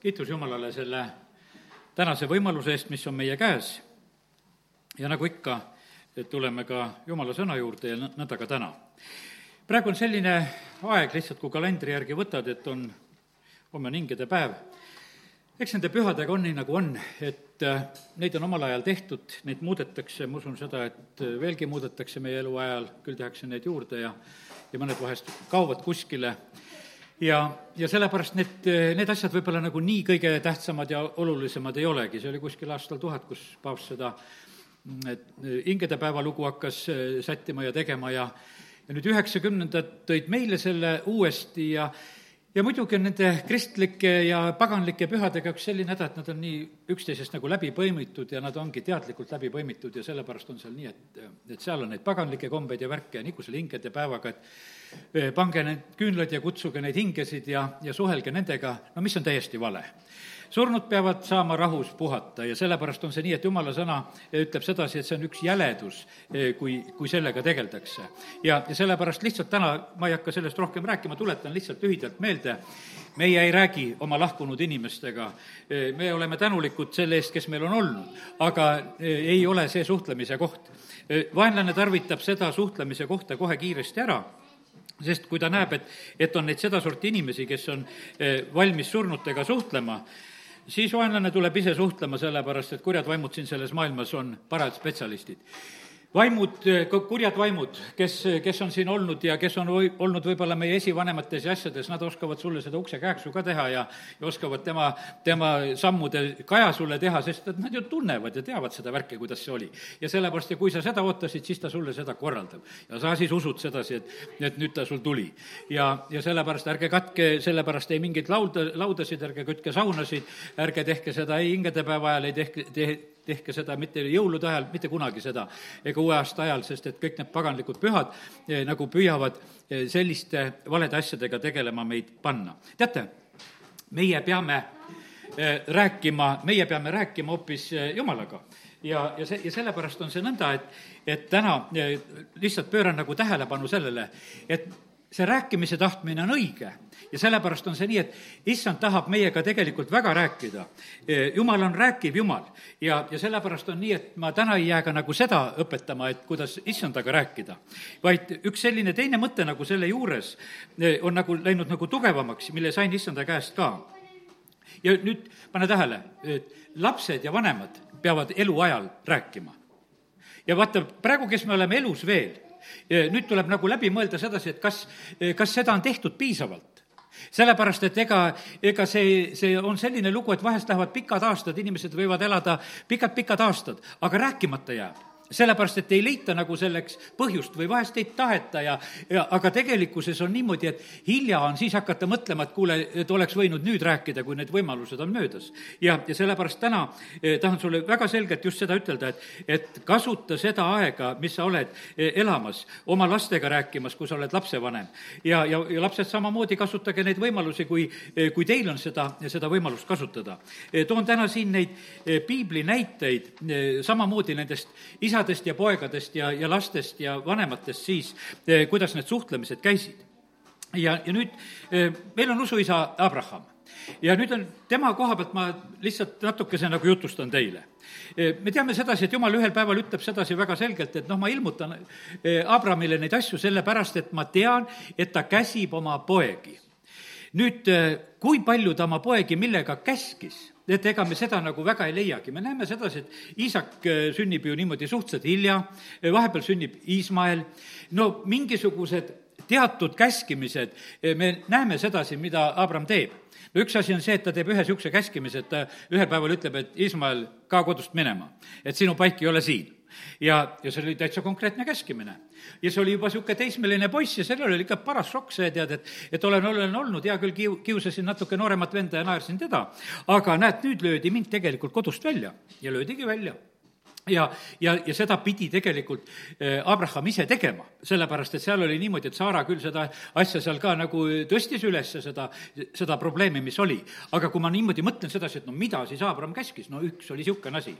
kiitus Jumalale selle tänase võimaluse eest, mis on meie käes. ja nagu ikka, tuleme ka Jumala sõna juurde ja nõnda ka täna. praegu on selline aeg lihtsalt, kui kalendri järgi võtad, et on, homme on hingede päev, eks nende pühadega on nii, nagu on, et äh, neid on omal ajal tehtud, neid muudetakse, ma usun seda, et veelgi muudetakse meie eluajal, küll tehakse neid juurde ja ja mõned vahest kaovad kuskile ja, ja sellepärast need, need asjad võib-olla nagu nii kõige tähtsamad ja olulisemad ei olegi, see oli kuskil aastal tuhat, kus paavst seda hingedepäeva lugu hakkas sättima ja tegema ja ja nüüd üheksakümnendad tõid meile selle uuesti ja ja muidugi on nende kristlike ja paganlike pühadega üks selline häda, et nad on nii üksteisest nagu läbi põimitud ja nad ongi teadlikult läbi põimitud ja sellepärast on seal nii, et, et seal on neid paganlikke kombeid ja värke ja nagu selle hingede päevaga, et pange need küünlad ja kutsuge neid hingesid ja, ja suhelge nendega, no mis on täiesti vale surnud peavad saama rahus puhata ja sellepärast on see nii, et jumala sõna ütleb sedasi, et see on üks jäledus, eh, kui, kui sellega tegeldakse. ja, ja sellepärast lihtsalt täna ma ei hakka sellest rohkem rääkima, tuletan lihtsalt lühidalt meelde, meie ei räägi oma lahkunud inimestega, eh, me oleme tänulikud selle eest, kes meil on olnud, aga eh, ei ole see suhtlemise koht. vaenlane tarvitab seda suhtlemise kohta kohe kiiresti ära sest kui ta näeb, et, et on neid sedasorti inimesi, kes on valmis surnutega suhtlema, siis vaenlane tuleb ise suhtlema, sellepärast et kurjad vaimud siin selles maailmas on parajad spetsialistid vaimud, kurjad vaimud, kes, kes on siin olnud ja kes on või, olnud võib-olla meie esivanemates ja asjades, nad oskavad sulle seda uksekääksu ka teha ja, ja oskavad tema, tema sammude kaja sulle teha, sest et nad ju tunnevad ja teavad seda värki, kuidas see oli. ja sellepärast, ja kui sa seda ootasid, siis ta sulle seda korraldab. ja sa siis usud sedasi, et, et nüüd ta sul tuli. ja, ja sellepärast ärge katke sellepärast ei mingeid lauda, laudasid, ärge kütke saunasid, ärge tehke seda ei hingedepäeva ajal, ei tehke, te, tehke seda mitte jõulude ajal, mitte kunagi seda, ega uue aasta ajal, sest et kõik need paganlikud pühad eh, nagu püüavad eh, selliste valede asjadega tegelema meid panna. teate, meie peame eh, rääkima, meie peame rääkima hoopis Jumalaga ja, ja see, ja sellepärast on see nõnda, et, et täna lihtsalt pööran nagu tähelepanu sellele, et see rääkimise tahtmine on õige ja sellepärast on see nii, et issand tahab meiega tegelikult väga rääkida. E, jumal on rääkiv Jumal ja, ja sellepärast on nii, et ma täna ei jää ka nagu seda õpetama, et kuidas issandaga rääkida, vaid üks selline teine mõte nagu selle juures e, on nagu läinud nagu tugevamaks, mille sain issanda käest ka. ja nüüd pane tähele, et lapsed ja vanemad peavad eluajal rääkima. ja vaata, praegu, kes me oleme elus veel, nüüd tuleb nagu läbi mõelda sedasi, et kas, kas seda on tehtud piisavalt. Sellepärast, et ega, ega see, see on selline lugu, et vahest lähevad pikad aastad, inimesed võivad elada pikad-pikad aastad, aga rääkimata jääb sellepärast, et ei leita nagu selleks põhjust või vahest ei taheta ja, ja aga tegelikkuses on niimoodi, et hilja on siis hakata mõtlema, et kuule, et oleks võinud nüüd rääkida, kui need võimalused on möödas. ja, ja sellepärast täna eh, tahan sulle väga selgelt just seda ütelda, et, et kasuta seda aega, mis sa oled eh, elamas, oma lastega rääkimas, kui sa oled lapsevanem. ja, ja, ja lapsed samamoodi, kasutage neid võimalusi, kui, eh, kui teil on seda, seda võimalust kasutada. toon täna siin neid piibli näiteid samamoodi nendest isa isadest ja poegadest ja, ja lastest ja vanematest siis, eh, kuidas need suhtlemised käisid. ja, ja nüüd eh, meil on usuisa Abraham ja nüüd on tema koha pealt ma lihtsalt natukese nagu jutustan teile. Eh, me teame sedasi, et jumal ühel päeval ütleb sedasi väga selgelt, et noh, ma ilmutan Abramile neid asju sellepärast, et ma tean, et ta käsib oma poegi. nüüd, kui palju ta oma poegi millega käskis et ega me seda nagu väga ei leiagi, me näeme sedasi, et Iisak äh, sünnib ju niimoodi suhteliselt hilja, äh, vahepeal sünnib Iismael, no mingisugused teatud käskimised, äh, me näeme sedasi, mida Abram teeb. no üks asi on see, et ta teeb ühe niisuguse käskimise, et ta ühel päeval ütleb, et Iismael, ka kodust minema, et sinu paik ei ole siin ja, ja see oli täitsa konkreetne käskimine. ja see oli juba niisugune teismeline poiss ja sellel oli ikka paras šokk, see tead, et, et olen, olen olnud, hea küll, kiu-, kiusasin natuke nooremat venda ja naersin teda, aga näed, nüüd löödi mind tegelikult kodust välja ja löödigi välja ja, ja, ja seda pidi tegelikult eh, Abraham ise tegema, sellepärast et seal oli niimoodi, et Saara küll seda asja seal ka nagu tõstis üles, seda, seda probleemi, mis oli. aga kui ma niimoodi mõtlen sedasi, et no mida siis Abraham käskis, no üks oli niisugune asi.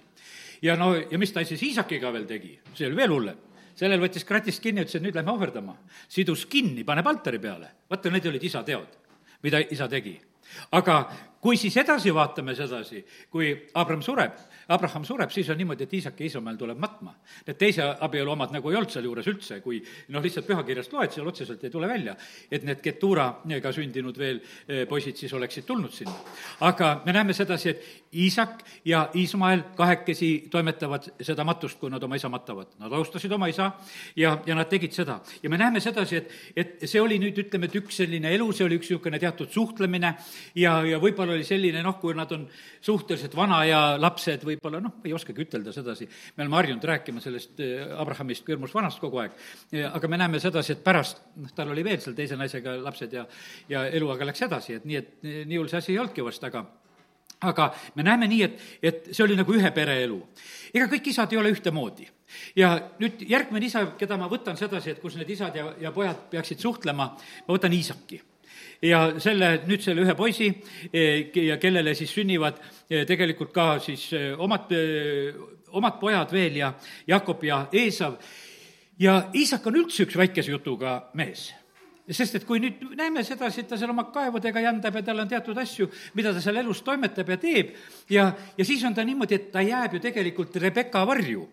Ja no, ja mis ta siis Iisakiga veel tegi, see oli veel hullem sellel võttis kratist kinni, ütles, et nüüd lähme ohverdama. sidus kinni, paneb altari peale. vaata, need olid isa teod, mida isa tegi aga kui siis edasi vaatame sedasi, kui Abram sureb, Abraham sureb, siis on niimoodi, et Iisak ja Iismael tuleb matma. Need teise abielu omad nagu ei olnud sealjuures üldse, kui noh, lihtsalt pühakirjast loed, seal otseselt ei tule välja, et need Keturaga sündinud veel eh, poisid siis oleksid tulnud sinna. aga me näeme sedasi, et Iisak ja Iismael kahekesi toimetavad seda matust, kui nad oma isa matavad. Nad austasid oma isa ja, ja nad tegid seda. ja me näeme sedasi, et, et see oli nüüd, ütleme, et üks selline elu, see oli üks niisugune teatud suhtlemine ja, ja võib-olla oli selline noh, kui nad on suhteliselt vana ja lapsed või võib-olla noh, ei oskagi ütelda sedasi, me oleme harjunud rääkima sellest eh, Abrahamist kui hirmus vanast kogu aeg, aga me näeme sedasi, et pärast, noh, tal oli veel seal teise naisega lapsed ja ja elu aga läks edasi, et nii, et nii hull see asi ei olnudki vast, aga aga me näeme nii, et, et see oli nagu ühe pere elu. ega kõik isad ei ole ühtemoodi. ja nüüd järgmine isa, keda ma võtan sedasi, et kus need isad ja, ja pojad peaksid suhtlema, ma võtan Iisaki ja selle, nüüd selle ühe poisi eh, ja kellele siis sünnivad eh, tegelikult ka siis eh, omad, omad pojad veel ja Jakob ja Eesav. ja Iisak on üldse üks väikese jutuga mees. Sest et kui nüüd näeme sedasi, et ta seal oma kaevudega jändab ja tal on teatud asju, mida ta seal elus toimetab ja teeb, ja, ja siis on ta niimoodi, et ta jääb ju tegelikult Rebecca varju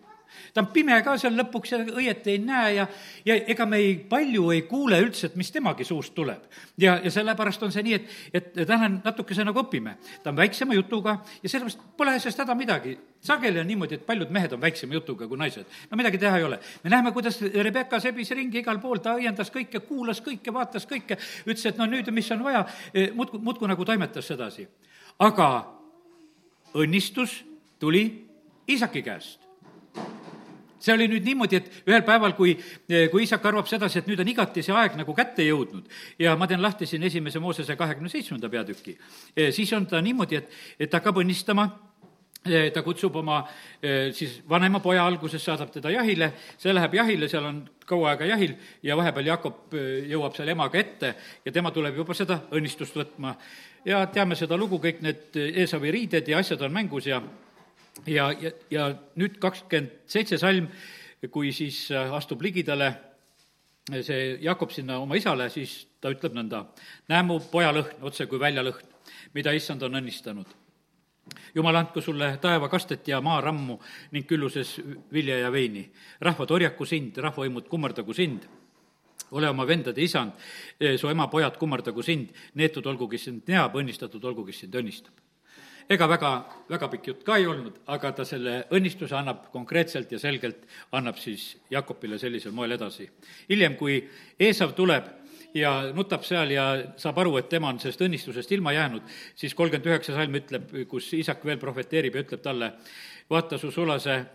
ta on pime ka seal lõpuks ja õieti ei näe ja, ja ega me ei, palju ei kuule üldse, et mis temagi suust tuleb. ja, ja sellepärast on see nii, et, et täna natukese nagu õpime. ta on väiksema jutuga ja sellepärast pole sellest häda midagi. sageli on niimoodi, et paljud mehed on väiksema jutuga kui naised. no midagi teha ei ole. me näeme, kuidas Rebecca sebis ringi igal pool, ta õiendas kõike, kuulas kõike, vaatas kõike, ütles, et no nüüd, mis on vaja, e, muudkui, muudkui nagu toimetas sedasi. aga õnnistus tuli Iisaki käest see oli nüüd niimoodi, et ühel päeval, kui, kui isak arvab sedasi, et nüüd on igati see aeg nagu kätte jõudnud ja ma teen lahti siin esimese Moosese kahekümne seitsmenda peatüki, eh, siis on ta niimoodi, et, et ta hakkab õnnistama eh, ta kutsub oma eh, siis vanema poja alguses, saadab teda jahile, see läheb jahile, seal on kaua aega jahil ja vahepeal Jakob jõuab seal emaga ette ja tema tuleb juba seda õnnistust võtma. ja teame seda lugu, kõik need Eesavi riided ja asjad on mängus ja ja, ja, ja nüüd kakskümmend seitse salm, kui siis äh, astub ligidale äh, see Jakob sinna oma isale, siis ta ütleb nõnda, näe mu poja lõhn, otse kui väljalõhn, mida issand on õnnistanud. jumal, andku sulle taevakastet ja maarammu ning külluses vilja ja veini. rahvad orjaku sind, rahvaimud kummardagu sind ole oma vendade isand, su ema pojad kummardagu sind, neetud olgu, kes sind neab, õnnistatud olgu, kes sind õnnistab ega väga, väga pikk jutt ka ei olnud, aga ta selle õnnistuse annab konkreetselt ja selgelt, annab siis Jakobile sellisel moel edasi. hiljem, kui Eesav tuleb ja nutab seal ja saab aru, et tema on sellest õnnistusest ilma jäänud, siis kolmkümmend üheksa salm ütleb, kus isak veel prohveteerib ja ütleb talle, vaata su sulase,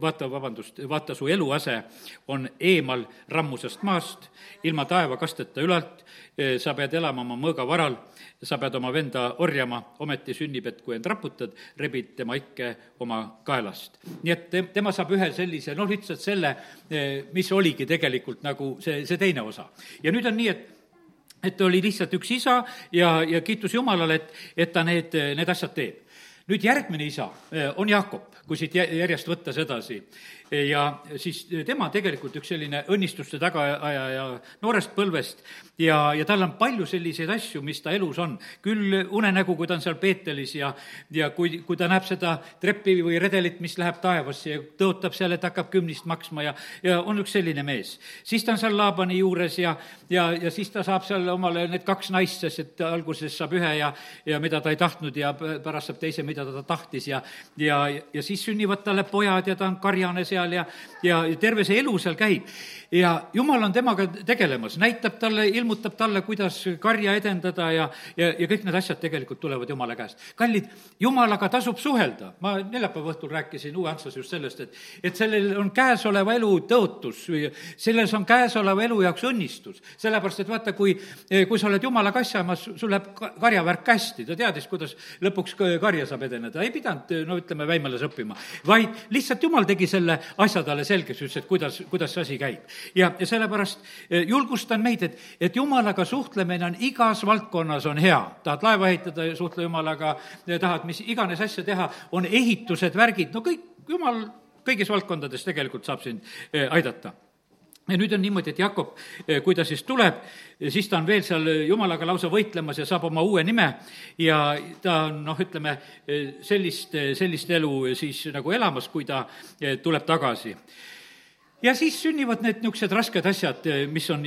vaata, vabandust, vaata su eluase on eemal rammusest maast, ilma taevakasteta ülalt, sa pead elama oma mõõgavaral, sa pead oma venda orjama, ometi sünnib, et kui end raputad, rebid tema ikke oma kaelast. nii et te, tema saab ühe sellise, noh, lihtsalt selle, mis oligi tegelikult nagu see, see teine osa. ja nüüd on nii, et et oli lihtsalt üks isa ja, ja kiitus Jumalale, et, et ta need, need asjad teeb nüüd järgmine isa eh, on Jaakop, kui siit järjest võtta sedasi ja siis tema tegelikult üks selline õnnistuste tagaajaja noorest põlvest ja, ja tal on palju selliseid asju, mis ta elus on. küll unenägu, kui ta on seal Peetelis ja, ja kui, kui ta näeb seda treppi või redelit, mis läheb taevasse ja tõotab seal, et hakkab kümnist maksma ja, ja on üks selline mees. siis ta on seal Laabani juures ja, ja, ja siis ta saab seal omale need kaks naist, sest et alguses saab ühe ja, ja mida ta ei tahtnud ja pärast saab teise, mida ta tahtis ja, ja, ja siis sünnivad talle pojad ja ta on karjane seal seal ja, ja terve see elu seal käib. ja jumal on temaga tegelemas, näitab talle, ilmutab talle, kuidas karja edendada ja, ja, ja kõik need asjad tegelikult tulevad jumala käest. kallid, jumalaga tasub suhelda. ma neljapäeva õhtul rääkisin Uue Antslas just sellest, et, et sellel on käesoleva elu tõotus, selles on käesoleva elu jaoks õnnistus. sellepärast, et vaata, kui, kui sa oled jumalaga asjamas, sul läheb karjavärk hästi, ta teadis, kuidas lõpuks karja saab edeneda, ei pidanud, no ütleme, Väimelas õppima, vaid lihtsalt jumal tegi selle asja talle selgeks, ütles, et kuidas, kuidas see asi käib. ja, ja sellepärast eh, julgustan meid, et, et jumalaga suhtlemine on igas valdkonnas on hea. tahad laeva ehitada, suhtle jumalaga, tahad mis iganes asja teha, on ehitused, värgid, no kõik, jumal kõigis valdkondades tegelikult saab sind eh, aidata ja nüüd on niimoodi, et Jakob, kui ta siis tuleb, siis ta on veel seal jumalaga lausa võitlemas ja saab oma uue nime. Ja ta on noh, ütleme, sellist, sellist elu siis nagu elamas, kui ta tuleb tagasi. Ja siis sünnivad need niisugused rasked asjad, mis on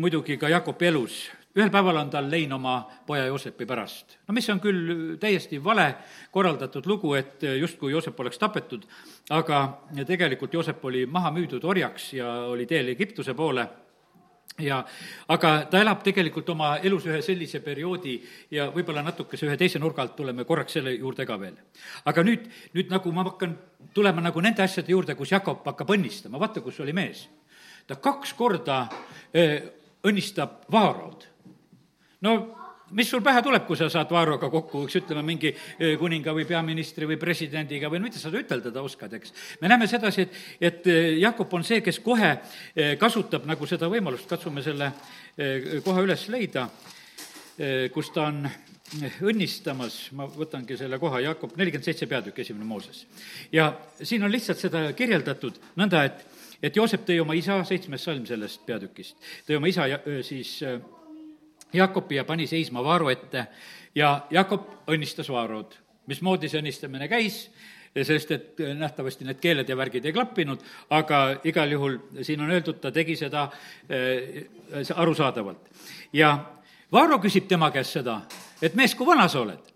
muidugi ka Jakobi elus ühel päeval on tal lein oma poja Joosepi pärast. no mis on küll täiesti vale korraldatud lugu, et justkui Joosep oleks tapetud, aga tegelikult Joosep oli maha müüdud orjaks ja oli teel Egiptuse poole ja aga ta elab tegelikult oma elus ühe sellise perioodi ja võib-olla natukese ühe teise nurga alt tuleme korraks selle juurde ka veel. aga nüüd, nüüd nagu ma hakkan tulema nagu nende asjade juurde, kus Jakob hakkab õnnistama, vaata, kus oli mees. ta kaks korda öö, õnnistab Vaarod no mis sul pähe tuleb, kui sa saad Vaaroga kokku, eks ütleme, mingi kuninga või peaministri või presidendiga või no mida sa üteldada oskad, eks. me näeme sedasi, et, et Jakob on see, kes kohe kasutab nagu seda võimalust, katsume selle kohe üles leida, kus ta on õnnistamas, ma võtangi selle koha, Jakob nelikümmend seitse peatükk, esimene Mooses. ja siin on lihtsalt seda kirjeldatud nõnda, et, et Joosep tõi oma isa, seitsmes salm sellest peatükist, tõi oma isa ja, siis Jakobi ja pani seisma Vaaro ette ja Jakob õnnistas Vaarod. mismoodi see õnnistamine käis, sest et nähtavasti need keeled ja värgid ei klappinud, aga igal juhul siin on öeldud, ta tegi seda äh, arusaadavalt. ja Vaaro küsib tema käest seda, et mees, kui vana sa oled?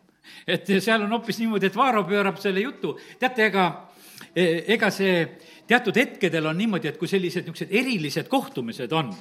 et seal on hoopis niimoodi, et Vaaro pöörab selle jutu, teate, ega, ega see teatud hetkedel on niimoodi, et kui sellised niisugused erilised kohtumised on,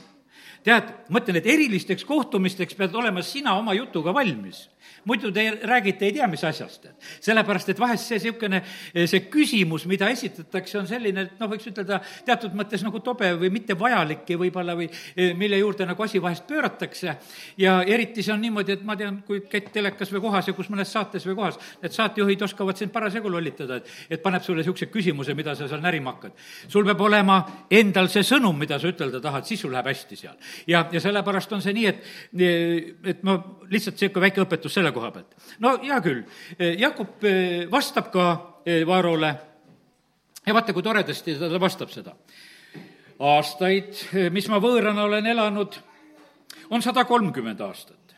tead, ma ütlen, et erilisteks kohtumisteks pead olema sina oma jutuga valmis muidu te räägite ei tea mis asjast. sellepärast, et vahest see niisugune, see küsimus, mida esitatakse, on selline, et noh, võiks ütelda teatud mõttes nagu tobe või mittevajalik ja võib-olla või eh, mille juurde nagu asi vahest pööratakse. ja eriti see on niimoodi, et ma tean, kui käid telekas või kohas ja kus mõnes saates või kohas, need saatejuhid oskavad sind parasjagu lollitada, et, et paneb sulle niisuguse küsimuse, mida sa seal närima hakkad. sul peab olema endal see sõnum, mida sa ütelda tahad, siis sul läheb hästi seal. Ja, ja sellepärast on see nii, et, et ma lihtsalt niisugune väike õpetus selle koha pealt. no hea küll, Jakob eh, vastab ka eh, Vaarole ja vaata, kui toredasti ta vastab seda. aastaid, eh, mis ma võõrana olen elanud, on sada kolmkümmend aastat.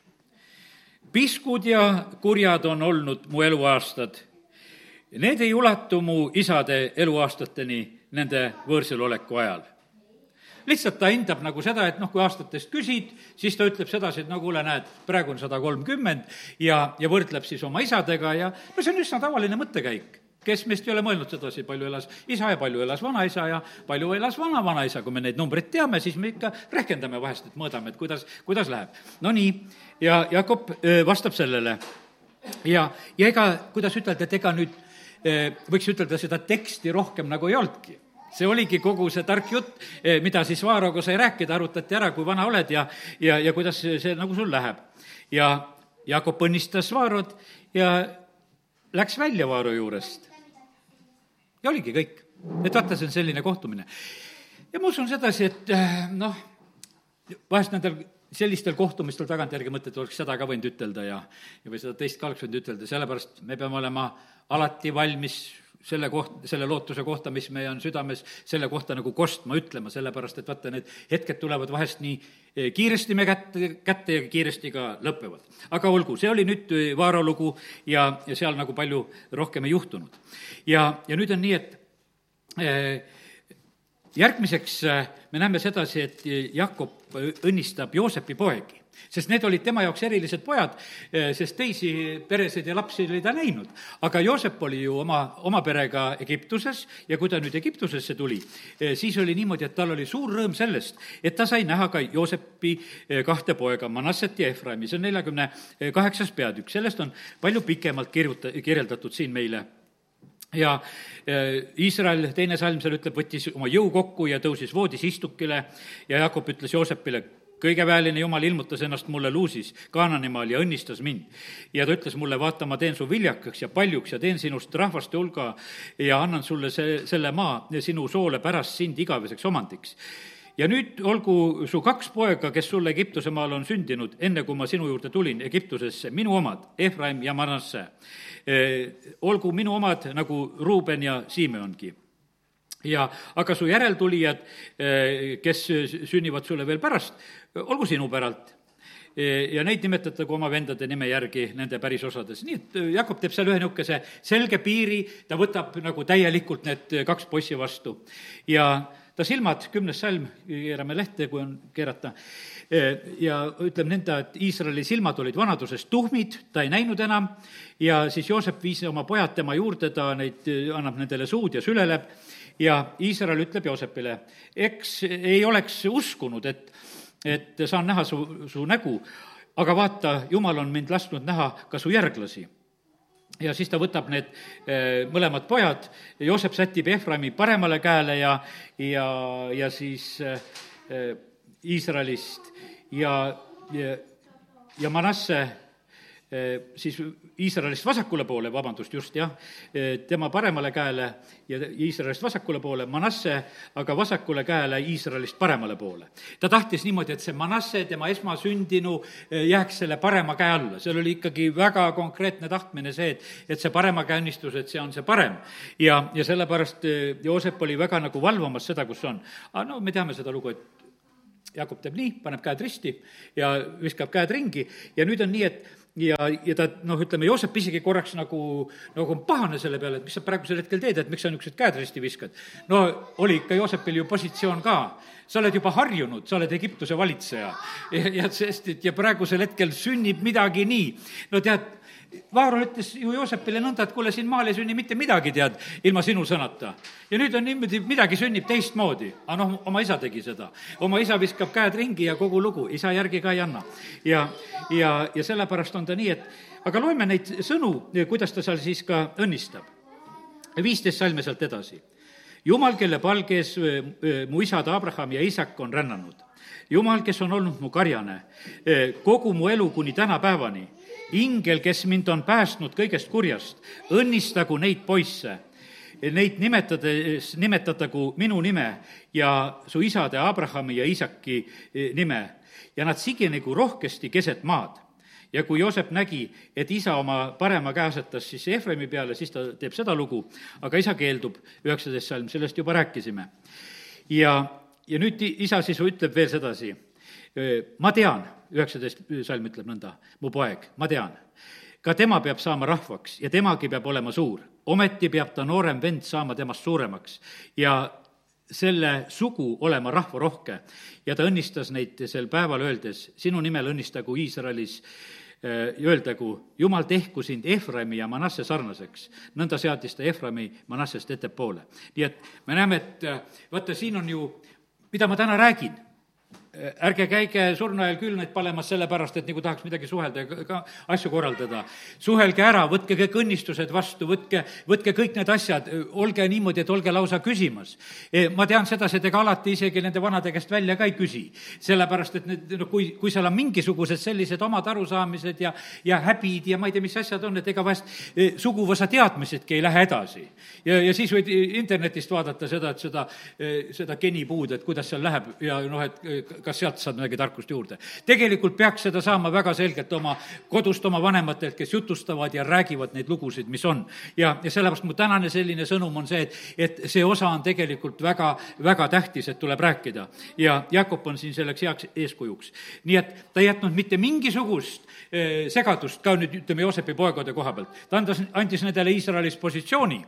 piskud ja kurjad on olnud mu eluaastad. Need ei ulatu mu isade eluaastateni nende võõrsil oleku ajal lihtsalt ta hindab nagu seda, et noh, kui aastatest küsid, siis ta ütleb sedasi, et no kuule, näed, praegu on sada kolmkümmend ja, ja võrdleb siis oma isadega ja no see on üsna tavaline mõttekäik kes meist ei ole mõelnud sedasi, palju elas isa ja palju elas vanaisa ja palju elas vana-vanaisa, kui me neid numbreid teame, siis me ikka rehkendame vahest, et mõõdame, et kuidas, kuidas läheb. no nii, ja Jakob vastab sellele. ja, ja ega, kuidas ütelda, et ega nüüd võiks ütelda, seda teksti rohkem nagu ei olnudki see oligi kogu see tark jutt, eh, mida siis Vaaroga sai rääkida, arutati ära, kui vana oled ja, ja, ja kuidas see, see nagu sul läheb. ja Jakob õnnistas Vaarod ja läks välja Vaaro juurest. ja oligi kõik. et vaata, see on selline kohtumine. ja ma usun sedasi, et eh, noh, vahest nendel sellistel kohtumistel tagantjärgi mõtled, oleks seda ka võinud ütelda ja, ja või seda teist ka oleks võinud ütelda, sellepärast me peame olema alati valmis selle koht, selle lootuse kohta, mis meie on südames, selle kohta nagu kostma, ütlema, sellepärast et vaata, need hetked tulevad vahest nii eh, kiiresti me kätte, kätte ja kiiresti ka lõpevad. aga olgu, see oli nüüd eh, Vaaro lugu ja, ja seal nagu palju rohkem ei juhtunud. ja, ja nüüd on nii, et eh, järgmiseks me näeme sedasi, et Jakob õnnistab Joosepi poegi sest need olid tema jaoks erilised pojad, eh, sest teisi peresid ja lapsi oli ta näinud. aga Joosep oli ju oma, oma perega Egiptuses ja kui ta nüüd Egiptusesse tuli, eh, siis oli niimoodi, et tal oli suur rõõm sellest, et ta sai näha ka Joosepi eh, kahte poega, Manasset ja Efraimi, see on neljakümne kaheksas peatükk, sellest on palju pikemalt kirjuta-, kirjeldatud siin meile. Ja Iisrael, teine salm seal ütleb, võttis oma jõu kokku ja tõusis voodis istukile ja Jakob ütles Joosepile, kõigeväeline Jumal ilmutas ennast mulle luusis Kaananimaal ja õnnistas mind. ja ta ütles mulle, vaata, ma teen su viljakaks ja paljuks ja teen sinust rahvaste hulga ja annan sulle see, selle maa sinu soole pärast sind igaveseks omandiks ja nüüd olgu su kaks poega, kes sulle Egiptuse maal on sündinud, enne kui ma sinu juurde tulin Egiptusesse, minu omad, Efraim ja Manasse. olgu minu omad nagu Ruuben ja Simeongi ja aga su järeltulijad, kes sünnivad sulle veel pärast, olgu sinu päralt. Ja neid nimetatagu oma vendade nime järgi nende pärisosades. nii et Jakob teeb seal ühe niisuguse selge piiri, ta võtab nagu täielikult need kaks poissi vastu. ja ta silmad, kümnes salm, keerame lehte, kui on keerata, ja ütleb nõnda, et Iisraeli silmad olid vanaduses tuhmid, ta ei näinud enam, ja siis Joosep viis oma pojad tema juurde, ta neid, annab nendele suud ja süleleb, ja Iisrael ütleb Joosepile, eks ei oleks uskunud, et et saan näha su, su nägu, aga vaata, jumal on mind lasknud näha ka su järglasi. Ja siis ta võtab need eh, mõlemad pojad, Joosep sätib Efraimi paremale käele ja, ja, ja siis eh, Iisraelist. Ja, ja, ja Manasse siis Iisraelist vasakule poole, vabandust, just jah, eh, tema paremale käele ja Iisraelist vasakule poole, Manasse aga vasakule käele Iisraelist paremale poole. ta tahtis niimoodi, et see Manasse, tema esmasündinu, eh, jääks selle parema käe alla, seal oli ikkagi väga konkreetne tahtmine see, et, et see parema käe õnnistus, et see on see parem. ja, ja sellepärast Joosep oli väga nagu valvamas seda, kus on. aga no me teame seda lugu, et Jakob teeb nii, paneb käed risti ja viskab käed ringi ja nüüd on nii, et ja, ja ta noh, ütleme, Joosep isegi korraks nagu, nagu pahane selle peale, et mis sa praegusel hetkel teed, et miks sa niisugused käed risti viskad. no oli ikka Joosepil ju positsioon ka, sa oled juba harjunud, sa oled Egiptuse valitseja. Ja, ja sest, et ja praegusel hetkel sünnib midagi nii, no tead, Vaaro ütles ju Joosepile nõnda, et kuule, siin maal ei sünni mitte midagi, tead, ilma sinu sõnata. ja nüüd on niimoodi, midagi sünnib teistmoodi. aga noh, oma isa tegi seda. oma isa viskab käed ringi ja kogu lugu, isa järgi ka ei anna. ja, ja, ja sellepärast on ta nii, et aga loeme neid sõnu, kuidas ta seal siis ka õnnistab. viisteist salme sealt edasi. jumal, kelle palges mu isad Abraham ja isak on rännanud. jumal, kes on olnud mu karjane kogu mu elu kuni tänapäevani ingel, kes mind on päästnud kõigest kurjast, õnnistagu neid poisse. Neid nimetades, nimetatagu minu nime ja su isade Abrahami ja Iisaki e, nime ja nad siginegu rohkesti keset maad ja kui Joosep nägi, et isa oma parema käe asetas siis Efremi peale, siis ta teeb seda lugu, aga isa keeldub, üheksateist salm, sellest juba rääkisime. ja, ja nüüd isa siis ütleb veel sedasi, ma tean, üheksateist salm ütleb nõnda, mu poeg, ma tean, ka tema peab saama rahvaks ja temagi peab olema suur. ometi peab ta noorem vend saama temast suuremaks ja selle sugu olema rahvarohke. ja ta õnnistas neid sel päeval, öeldes, sinu nimel õnnistagu Iisraelis öeldagu, Jumal tehku sind Efraimi ja Manasse sarnaseks. nõnda seadis ta Efraimi Manassest ettepoole. nii et me näeme, et vaata, siin on ju, mida ma täna räägin ärge käige surnuajal küünlaid panemas sellepärast, et nagu tahaks midagi suhelda ja ka asju korraldada. suhelge ära, võtke kõik õnnistused vastu, võtke, võtke kõik need asjad, olge niimoodi, et olge lausa küsimas. Ma tean sedasi, et ega alati isegi nende vanade käest välja ka ei küsi. sellepärast, et need, no kui, kui seal on mingisugused sellised omad arusaamised ja, ja häbid ja ma ei tea, mis asjad on, et ega vahest suguvõsa teadmisedki ei lähe edasi. ja, ja siis võid internetist vaadata seda, et seda, seda genipuud, et kuidas seal läheb ja noh, et kas sealt saad midagi tarkust juurde. tegelikult peaks seda saama väga selgelt oma kodust, oma vanematelt, kes jutustavad ja räägivad neid lugusid, mis on. ja, ja sellepärast mu tänane selline sõnum on see, et, et see osa on tegelikult väga, väga tähtis, et tuleb rääkida. ja Jakob on siin selleks heaks eeskujuks. nii et ta ei jätnud mitte mingisugust eh, segadust ka nüüd ütleme Joosepi poegade koha pealt. ta andas, andis nendele Iisraelis positsiooni.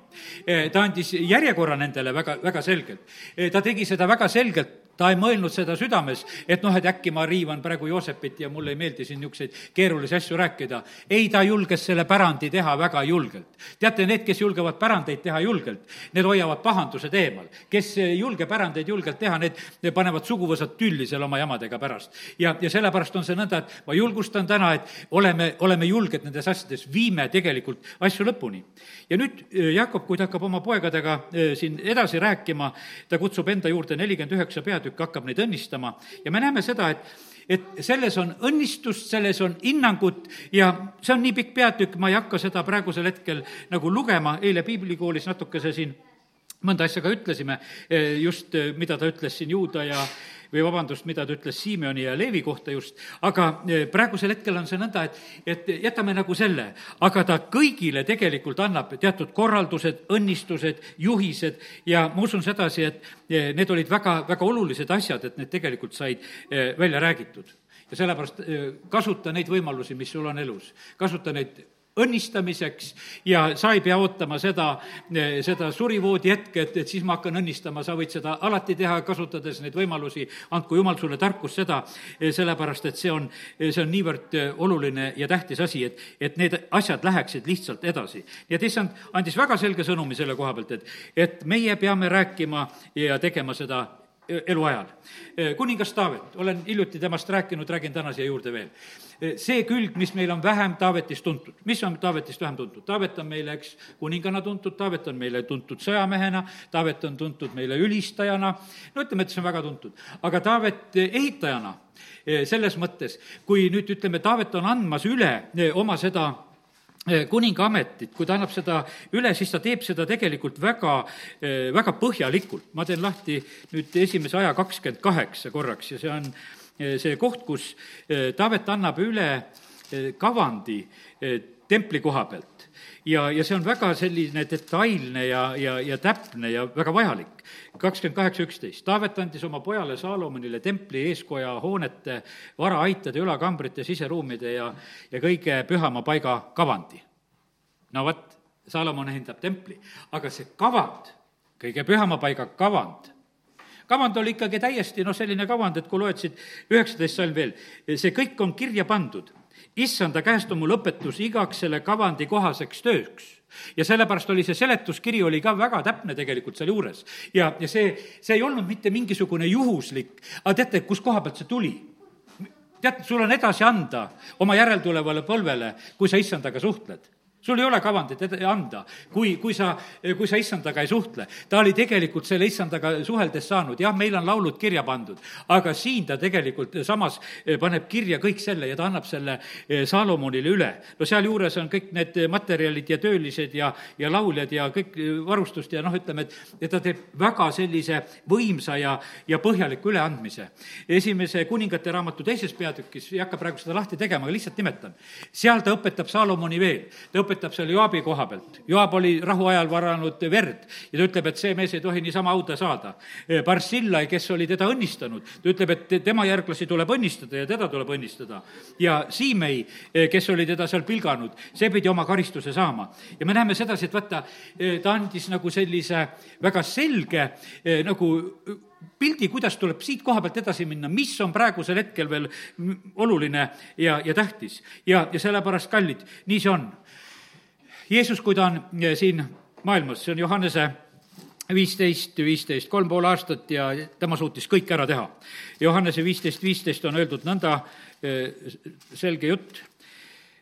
Eh, ta andis järjekorra nendele väga, väga selgelt. Eh, ta tegi seda väga selgelt ta ei mõelnud seda südames, et noh, et äkki ma riivan praegu Joosepit ja mulle ei meeldi siin niisuguseid keerulisi asju rääkida. ei, ta julges selle pärandi teha väga julgelt. teate, need, kes julgevad pärandeid teha julgelt, need hoiavad pahandused eemal. kes ei julge pärandeid julgelt teha, need, need panevad suguvõsad tülli seal oma jamadega pärast. ja, ja sellepärast on see nõnda, et ma julgustan täna, et oleme, oleme julged nendes asjades, viime tegelikult asju lõpuni. ja nüüd eh, Jakob, kui ta hakkab oma poegadega eh, siin edasi rääkima, ta kutsub enda juurde nelikümmend üheksa peatükki, peatükk hakkab neid õnnistama. Ja me näeme seda, et et selles on õnnistust, selles on hinnangut ja see on nii pikk peatükk, ma ei hakka seda praegusel hetkel nagu lugema, eile piiblikoolis natukese siin mõnda asja ka ütlesime, eh, just eh, mida ta ütles siin Juuda ja või vabandust, mida ta ütles Simeoni ja Leevi kohta just, aga praegusel hetkel on see nõnda, et, et jätame nagu selle, aga ta kõigile tegelikult annab teatud korraldused, õnnistused, juhised ja ma usun sedasi, et need olid väga, väga olulised asjad, et need tegelikult said välja räägitud ja sellepärast kasuta neid võimalusi, mis sul on elus. kasuta neid õnnistamiseks ja sa ei pea ootama seda, seda surivoodi hetke, et, et siis ma hakkan õnnistama, sa võid seda alati teha, kasutades neid võimalusi, andku jumal sulle tarkust seda, sellepärast et see on, see on niivõrd oluline ja tähtis asi, et, et need asjad läheksid lihtsalt edasi. nii et issand andis väga selge sõnumi selle koha pealt, et, et meie peame rääkima ja tegema seda eluajal. kuningas Taavet, olen hiljuti temast rääkinud, räägin täna siia juurde veel. see külg, mis meil on vähem Taavetist tuntud, mis on Taavetist vähem tuntud? Taavet on meile, eks, kuningana tuntud, Taavet on meile tuntud sõjamehena, Taavet on tuntud meile ülistajana, no ütleme, et see on väga tuntud. aga Taavet ehitajana, selles mõttes, kui nüüd ütleme, Taavet on andmas üle oma seda kuninga ametit, kui ta annab seda üle, siis ta teeb seda tegelikult väga, eh, väga põhjalikult. ma teen lahti nüüd esimese aja kakskümmend kaheksa korraks ja see on eh, see koht, kus Taavet annab üle kavandi templi koha pealt ja, ja see on väga selline detailne ja, ja, ja täpne ja väga vajalik. kakskümmend kaheksa, üksteist. Taavet andis oma pojale Saalomonile templi eeskoja hoonete, varaaitade, ülakambrite, siseruumide ja, ja kõige pühama paiga kavandi. no vot, Saalomon hindab templi, aga see kavand, kõige pühama paiga kavand kavand oli ikkagi täiesti noh, selline kavand, et kui loed siit üheksateist salm veel, see kõik on kirja pandud issanda käest on mul õpetus igaks selle kavandi kohaseks tööks ja sellepärast oli see seletuskiri oli ka väga täpne tegelikult sealjuures. ja, ja see, see ei olnud mitte mingisugune juhuslik, aga teate, kust koha pealt see tuli? tead, sul on edasi anda oma järeltulevale põlvele, kui sa issandaga suhtled sul ei ole kavandit anda, kui, kui sa, kui sa issandaga ei suhtle. ta oli tegelikult selle issandaga suheldes saanud, jah, meil on laulud kirja pandud, aga siin ta tegelikult samas eh, paneb kirja kõik selle ja ta annab selle eh, Saalomonile üle. no sealjuures on kõik need materjalid ja töölised ja, ja lauljad ja kõik eh, varustust ja noh, ütleme, et, et ta teeb väga sellise võimsa ja, ja põhjaliku üleandmise. esimese kuningate raamatu teises peatükis, ei hakka praegu seda lahti tegema, aga lihtsalt nimetan, seal ta õpetab Saalomoni veel, ta õpetab õpetab seal Joabi koha pealt. Joab oli rahuajal varanud verd ja ta ütleb, et see mees ei tohi niisama hauda saada. Barsillai, kes oli teda õnnistanud, ta ütleb, et tema järglasi tuleb õnnistada ja teda tuleb õnnistada. ja Siimei, kes oli teda seal pilganud, see pidi oma karistuse saama. ja me näeme sedasi, et vaata, ta andis nagu sellise väga selge nagu pildi, kuidas tuleb siit koha pealt edasi minna, mis on praegusel hetkel veel oluline ja, ja tähtis. ja, ja sellepärast, kallid, nii see on Jeesus, kui ta on eh, siin maailmas, see on Johannese viisteist, viisteist, kolm pool aastat ja tema suutis kõik ära teha. Johannese viisteist, viisteist on öeldud nõnda eh, selge jutt,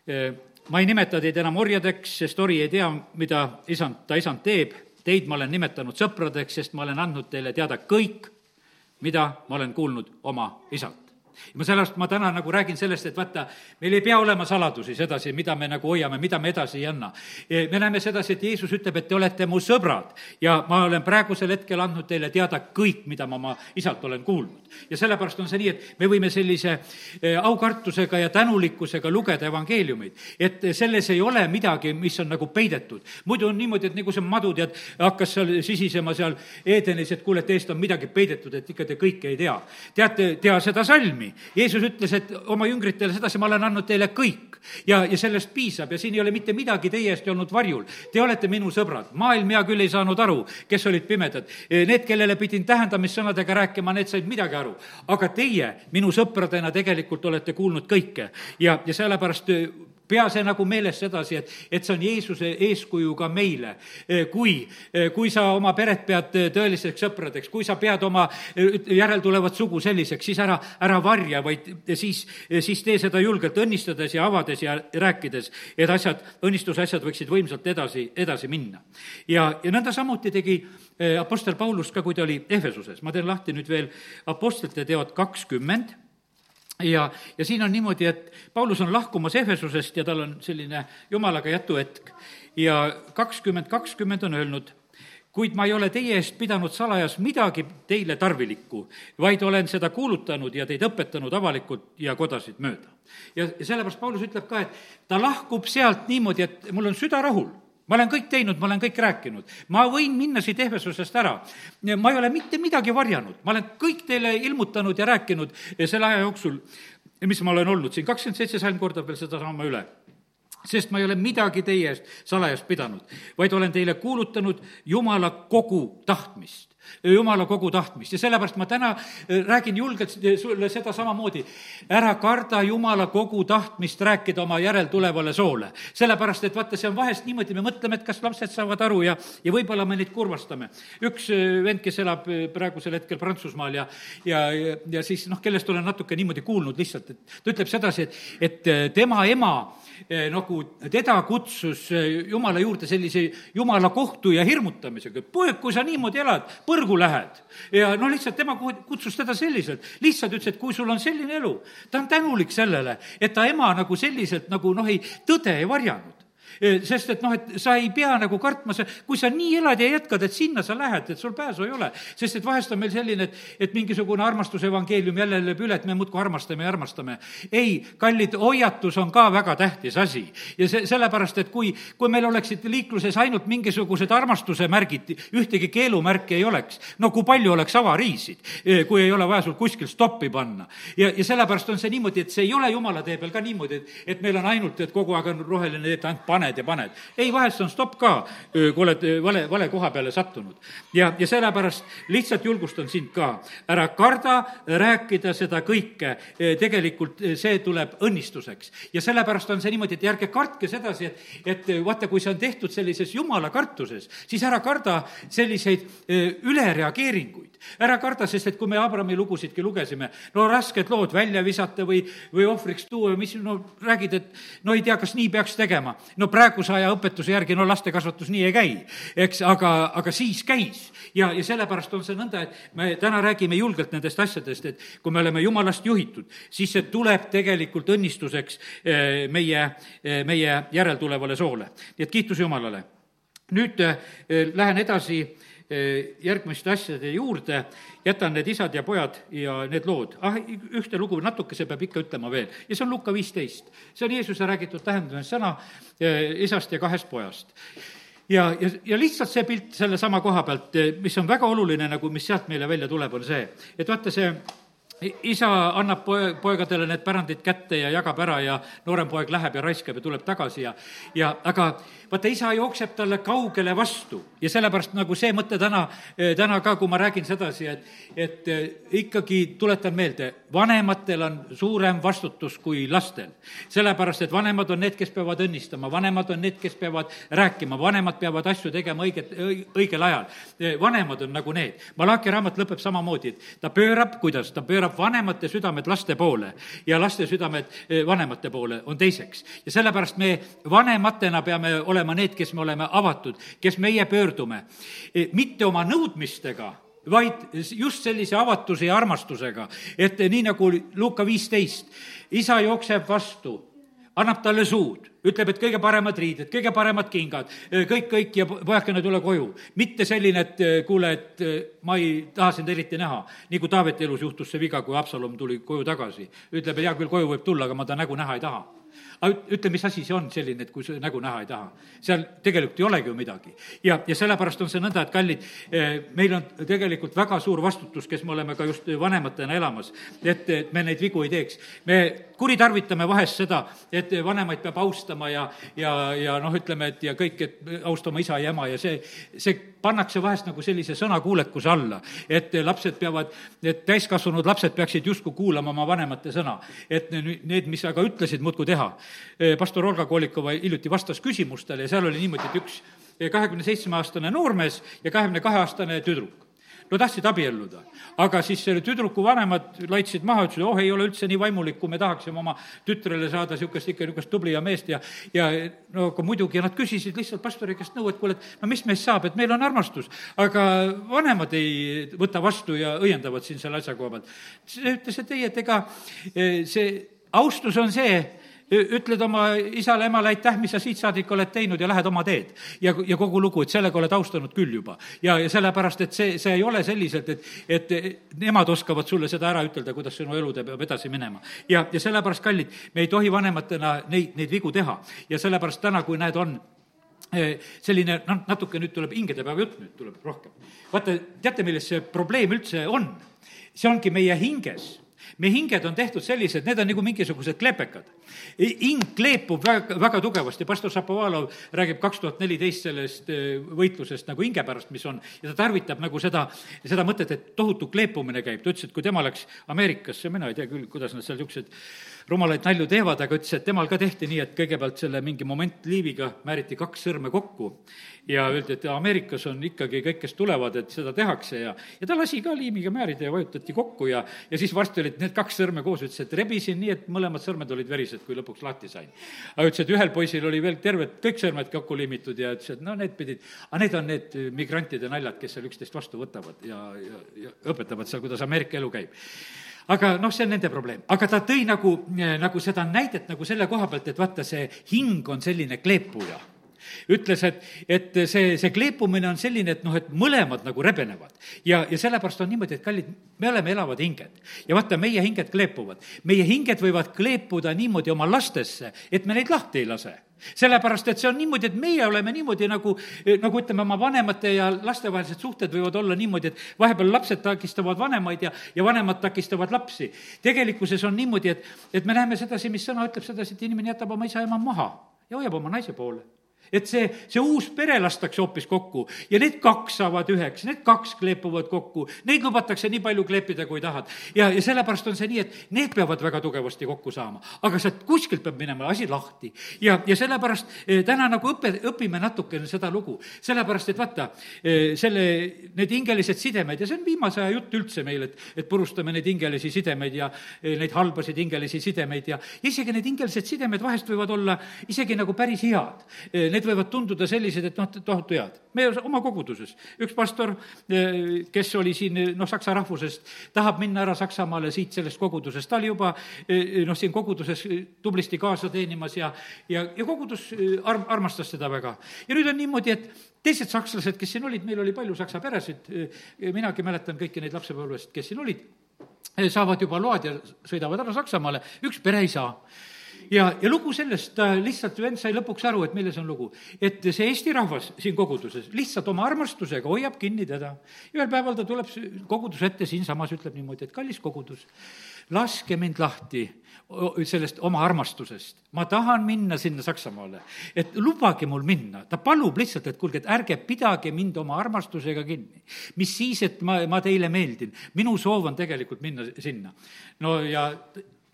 eh, ma ei nimeta teid enam orjadeks, sest ori ei tea, mida isand, ta isand teeb, teid ma olen nimetanud sõpradeks, sest ma olen andnud teile teada kõik, mida ma olen kuulnud oma isalt ma sellepärast, ma täna nagu räägin sellest, et vaata, meil ei pea olema saladusi sedasi, mida me nagu hoiame, mida me edasi ei anna. me näeme sedasi, et Jeesus ütleb, et te olete mu sõbrad ja ma olen praegusel hetkel andnud teile teada kõik, mida ma oma isalt olen kuulnud. ja sellepärast on see nii, et me võime sellise e, aukartusega ja tänulikkusega lugeda evangeeliumeid, et selles ei ole midagi, mis on nagu peidetud. muidu on niimoodi, et nagu see madu, tead, hakkas seal sisisema seal Edenis, et kuule, et eest on midagi peidetud, et ikka te kõike ei tea. teate, tea seda salmi, salmi. Jeesus ütles, et oma jüngritele sedasi, ma olen andnud teile kõik ja, ja sellest piisab ja siin ei ole mitte midagi teie eest olnud varjul. Te olete minu sõbrad, maailm hea küll ei saanud aru, kes olid pimedad. Need, kellele pidin tähendamissõnadega rääkima, need said midagi aru. aga teie minu sõpradena tegelikult olete kuulnud kõike ja, ja sellepärast pea see nagu meeles sedasi, et, et see on Jeesuse eeskuju ka meile. Eh, kui, eh, kui sa oma peret pead eh, tõeliseks sõpradeks, kui sa pead oma järeltulevat sugu selliseks, siis ära, ära varja, vaid siis, siis tee seda julgelt õnnistades ja avades ja rääkides, et asjad, õnnistuse asjad võiksid võimsalt edasi, edasi minna. ja, ja nõnda samuti tegi Apostel Paulus ka, kui ta oli Ehvesuses. ma teen lahti nüüd veel Apostlite teod kakskümmend ja, ja siin on niimoodi, et Paulus on lahkumas Ehvesusest ja tal on selline jumalaga jätuhetk. ja kakskümmend kakskümmend on öelnud, kuid ma ei ole teie eest pidanud salajas midagi teile tarvilikku, vaid olen seda kuulutanud ja teid õpetanud avalikult ja kodasid mööda. ja sellepärast Paulus ütleb ka, et ta lahkub sealt niimoodi, et mul on süda rahul ma olen kõik teinud, ma olen kõik rääkinud. ma võin minna siit Ehvesusest ära. ma ei ole mitte midagi varjanud, ma olen kõik teile ilmutanud ja rääkinud selle aja jooksul, mis ma olen olnud siin, kakskümmend seitse salm kordab veel sedasama üle sest ma ei ole midagi teie eest salajas pidanud, vaid olen teile kuulutanud Jumala kogu tahtmist jumala kogu tahtmist ja sellepärast ma täna äh, räägin julgelt sulle seda samamoodi. ära karda jumala kogu tahtmist rääkida oma järeltulevale soole. sellepärast, et vaata, see on vahest niimoodi, me mõtleme, et kas lapsed saavad aru ja, ja võib-olla me neid kurvastame. üks äh, vend, kes elab äh, praegusel hetkel Prantsusmaal ja, ja, ja, siis noh, kellest olen natuke niimoodi kuulnud lihtsalt, et ta ütleb sedasi, et, et tema ema nagu teda kutsus jumala juurde sellise jumala kohtu ja hirmutamisega, et poeg, kui sa niimoodi elad, põrgu lähed. ja no lihtsalt tema kutsus teda selliselt, lihtsalt ütles, et kui sul on selline elu, ta on tänulik sellele, et ta ema nagu selliselt nagu noh, ei, tõde ei varjanud sest et noh, et sa ei pea nagu kartma, sa, kui sa nii elad ja jätkad, et sinna sa lähed, et sul pääsu ei ole. sest et vahest on meil selline, et, et mingisugune armastuse evangeelium jälle lööb üle, et me muudkui armastame ja armastame. ei, kallid, hoiatus on ka väga tähtis asi. ja see, sellepärast, et kui, kui meil oleksid liikluses ainult mingisugused armastuse märgid, ühtegi keelumärki ei oleks, no kui palju oleks avariisid, kui ei ole vaja sul kuskil stoppi panna. ja, ja sellepärast on see niimoodi, et see ei ole jumala tee peal ka niimoodi, et, et meil on ainult, et kogu aeg on roheline tee, et ainult pane paned ja paned. ei, vahest on stopp ka, kui oled vale, vale koha peale sattunud. ja, ja sellepärast lihtsalt julgustan sind ka, ära karda rääkida seda kõike, tegelikult see tuleb õnnistuseks. ja sellepärast on see niimoodi, et ärge kartke sedasi, et, et vaata, kui see on tehtud sellises jumala kartuses, siis ära karda selliseid ülereageeringuid ära karda, sest et kui me Abrami lugusidki lugesime, no rasked lood välja visata või, või ohvriks tuua või mis, no räägid, et no ei tea, kas nii peaks tegema. no praeguse aja õpetuse järgi, no lastekasvatus nii ei käi, eks, aga, aga siis käis. ja, ja sellepärast on see nõnda, et me täna räägime julgelt nendest asjadest, et kui me oleme jumalast juhitud, siis see tuleb tegelikult õnnistuseks eh, meie, eh, meie järeltulevale soole. nii et kiitus Jumalale. nüüd eh, lähen edasi järgmiste asjade juurde, jätan need isad ja pojad ja need lood. ah, ühte lugu natukese peab ikka ütlema veel ja see on Luka viisteist. see on Jeesuse räägitud tähendamissõna isast ja kahest pojast ja, ja, ja lihtsalt see pilt sellesama koha pealt, mis on väga oluline nagu, mis sealt meile välja tuleb, on see, et vaata, see isa annab poe, poegadele need pärandid kätte ja jagab ära ja noorem poeg läheb ja raiskab ja tuleb tagasi ja, ja aga vaata, isa jookseb talle kaugele vastu ja sellepärast nagu see mõte täna, täna ka, kui ma räägin sedasi, et, et eh, ikkagi tuletan meelde, vanematel on suurem vastutus kui lastel. sellepärast, et vanemad on need, kes peavad õnnistama, vanemad on need, kes peavad rääkima, vanemad peavad asju tegema õiget, õigel ajal. Eh, vanemad on nagu need. Malachi raamat lõpeb samamoodi, et ta pöörab, kuidas, ta pöörab vanemate südamed laste poole ja laste südamed eh, vanemate poole on teiseks. ja sellepärast me vanematena peame olema need, kes me oleme avatud, kes meie pöördume, eh, mitte oma nõudmistega, vaid just sellise avatuse ja armastusega, et nii nagu Luka viisteist, isa jookseb vastu, annab talle suud, ütleb, et kõige paremad riided, kõige paremad kingad, eh, kõik, kõik ja pojakene, tule koju. mitte selline, et eh, kuule, et ma ei taha sind eriti näha. nii kui Taaveti elus juhtus see viga, kui Haapsalum tuli koju tagasi. ütleb, hea küll, koju võib tulla, aga ma ta nägu näha ei taha aga ütle, mis asi see on selline, et kui sa nägu näha ei taha. seal tegelikult ei olegi ju midagi. ja, ja sellepärast on see nõnda, et kallid, eh, meil on tegelikult väga suur vastutus, kes me oleme ka just vanematena elamas, et, et me neid vigu ei teeks. me kuritarvitame vahest seda, et vanemaid peab austama ja, ja, ja noh, ütleme, et ja kõik, et austama isa ja ema ja see, see pannakse vahest nagu sellise sõnakuulekuse alla, et lapsed peavad, et täiskasvanud lapsed peaksid justkui kuulama oma vanemate sõna. et need, mis aga ütlesid, muudkui teha. pastor Olga Kolikova hiljuti vastas küsimustele ja seal oli niimoodi, et üks kahekümne seitsme aastane noormees ja kahekümne kahe aastane tüdruk no tahtsid abielluda. aga siis selle tüdruku vanemad laitsid maha, ütlesid, oh, ei ole üldse nii vaimulik, kui me tahaksime oma tütrele saada niisugust ikka niisugust tubli ja meest ja ja no aga muidugi nad küsisid lihtsalt pastori käest nõu, et kuule, et no mis meist saab, et meil on armastus. aga vanemad ei võta vastu ja õiendavad siin selle asja koha pealt. see ütles, et ei, et ega eh, see austus on see, ütled oma isale-emale aitäh, mis sa siit saadik oled teinud ja lähed oma teed. ja, ja kogu lugu, et sellega oled austanud küll juba. ja, ja sellepärast, et see, see ei ole selliselt, et, et nemad oskavad sulle seda ära ütelda, kuidas sinu elu peab edasi minema. ja, ja sellepärast, kallid, me ei tohi vanematena neid, neid vigu teha ja sellepärast täna, kui näed, on eh, selline, noh, natuke nüüd tuleb hingedepäeva jutt, nüüd tuleb rohkem. vaata, teate, milles see probleem üldse on? see ongi meie hinges meie hinged on tehtud sellised, need on nagu mingisugused klepekad. Hing kleepub väga, väga tugevasti, pastor Šapovalov räägib kaks tuhat neliteist sellest eh, võitlusest nagu hinge pärast, mis on, ja ta tarvitab nagu seda, seda mõtet, et tohutu kleepumine käib, ta ütles, et kui tema läks Ameerikasse, mina ei tea küll, kuidas nad seal niisugused rumalaid nalju teevad, aga ütles, et temal ka tehti nii, et kõigepealt selle mingi momentliiviga määriti kaks sõrme kokku. Ja öeldi, et Ameerikas on ikkagi kõik, kes tulevad, et seda tehakse ja, ja ta lasi ka liimiga määrida ja vajutati kokku ja, ja siis varsti olid need kaks sõrme koos, ütles, et rebisin nii, et mõlemad sõrmed olid verised, kui lõpuks lahti sain. aga ütles, et ühel poisil oli veel terved kõik sõrmed kokku liimitud ja ütles, et no need pidid, aga need on need migrantide naljad, kes seal üksteist vastu võtavad ja, ja, ja õpetavad seal, kuidas Ameerika elu käib. Aga noh, see on nende probleem, aga ta tõi nagu, nagu seda näidet nagu selle koha pealt, et vaata, see hing on selline kleepuja ütles, et, et see, see kleepumine on selline, et noh, et mõlemad nagu rebenevad. ja, ja sellepärast on niimoodi, et kallid, me oleme elavad hinged. ja vaata, meie hinged kleepuvad. meie hinged võivad kleepuda niimoodi oma lastesse, et me neid lahti ei lase sellepärast, et see on niimoodi, et meie oleme niimoodi nagu, nagu ütleme, oma vanemate ja laste vahelised suhted võivad olla niimoodi, et vahepeal lapsed takistavad vanemaid ja, ja vanemad takistavad lapsi. tegelikkuses on niimoodi, et, et me näeme sedasi, mis sõna ütleb sedasi, et inimene jätab oma isa ja ema maha ja hoiab oma naise poole et see, see uus pere lastakse hoopis kokku. Ja need kaks saavad üheks, need kaks kleepuvad kokku, neid lubatakse nii palju kleepida, kui tahad. ja, ja sellepärast on see nii, et need peavad väga tugevasti kokku saama, aga sealt kuskilt peab minema asi lahti. ja, ja sellepärast eh, täna nagu õpe, õpime natukene seda lugu, sellepärast et vaata, eh, selle, need hingelised sidemed ja see on viimase aja jutt üldse meil, et, et purustame neid hingelisi sidemeid ja eh, neid halbasid hingelisi sidemeid ja, isegi need hingelised sidemed vahest võivad olla isegi nagu päris head. Need võivad tunduda sellised, et noh, tohutu head. meie oma koguduses, üks pastor, eh, kes oli siin noh, saksa rahvusest, tahab minna ära Saksamaale siit sellest kogudusest, ta oli juba eh, noh, siin koguduses tublisti kaasa teenimas ja, ja, ja kogudus eh, arm-, armastas teda väga. ja nüüd on niimoodi, et teised sakslased, kes siin olid, meil oli palju saksa peresid, minagi mäletan kõiki neid lapsepõlvest, kes siin olid, saavad juba load ja sõidavad ära Saksamaale, üks pere ei saa ja, ja lugu sellest, ta lihtsalt, vend sai lõpuks aru, et milles on lugu. et see eesti rahvas siin koguduses lihtsalt oma armastusega hoiab kinni teda. ühel päeval ta tuleb koguduse ette siinsamas, ütleb niimoodi, et kallis kogudus, laske mind lahti sellest oma armastusest. ma tahan minna sinna Saksamaale, et lubage mul minna. ta palub lihtsalt, et kuulge, et ärge pidage mind oma armastusega kinni. mis siis, et ma, ma teile meeldin. minu soov on tegelikult minna sinna. no ja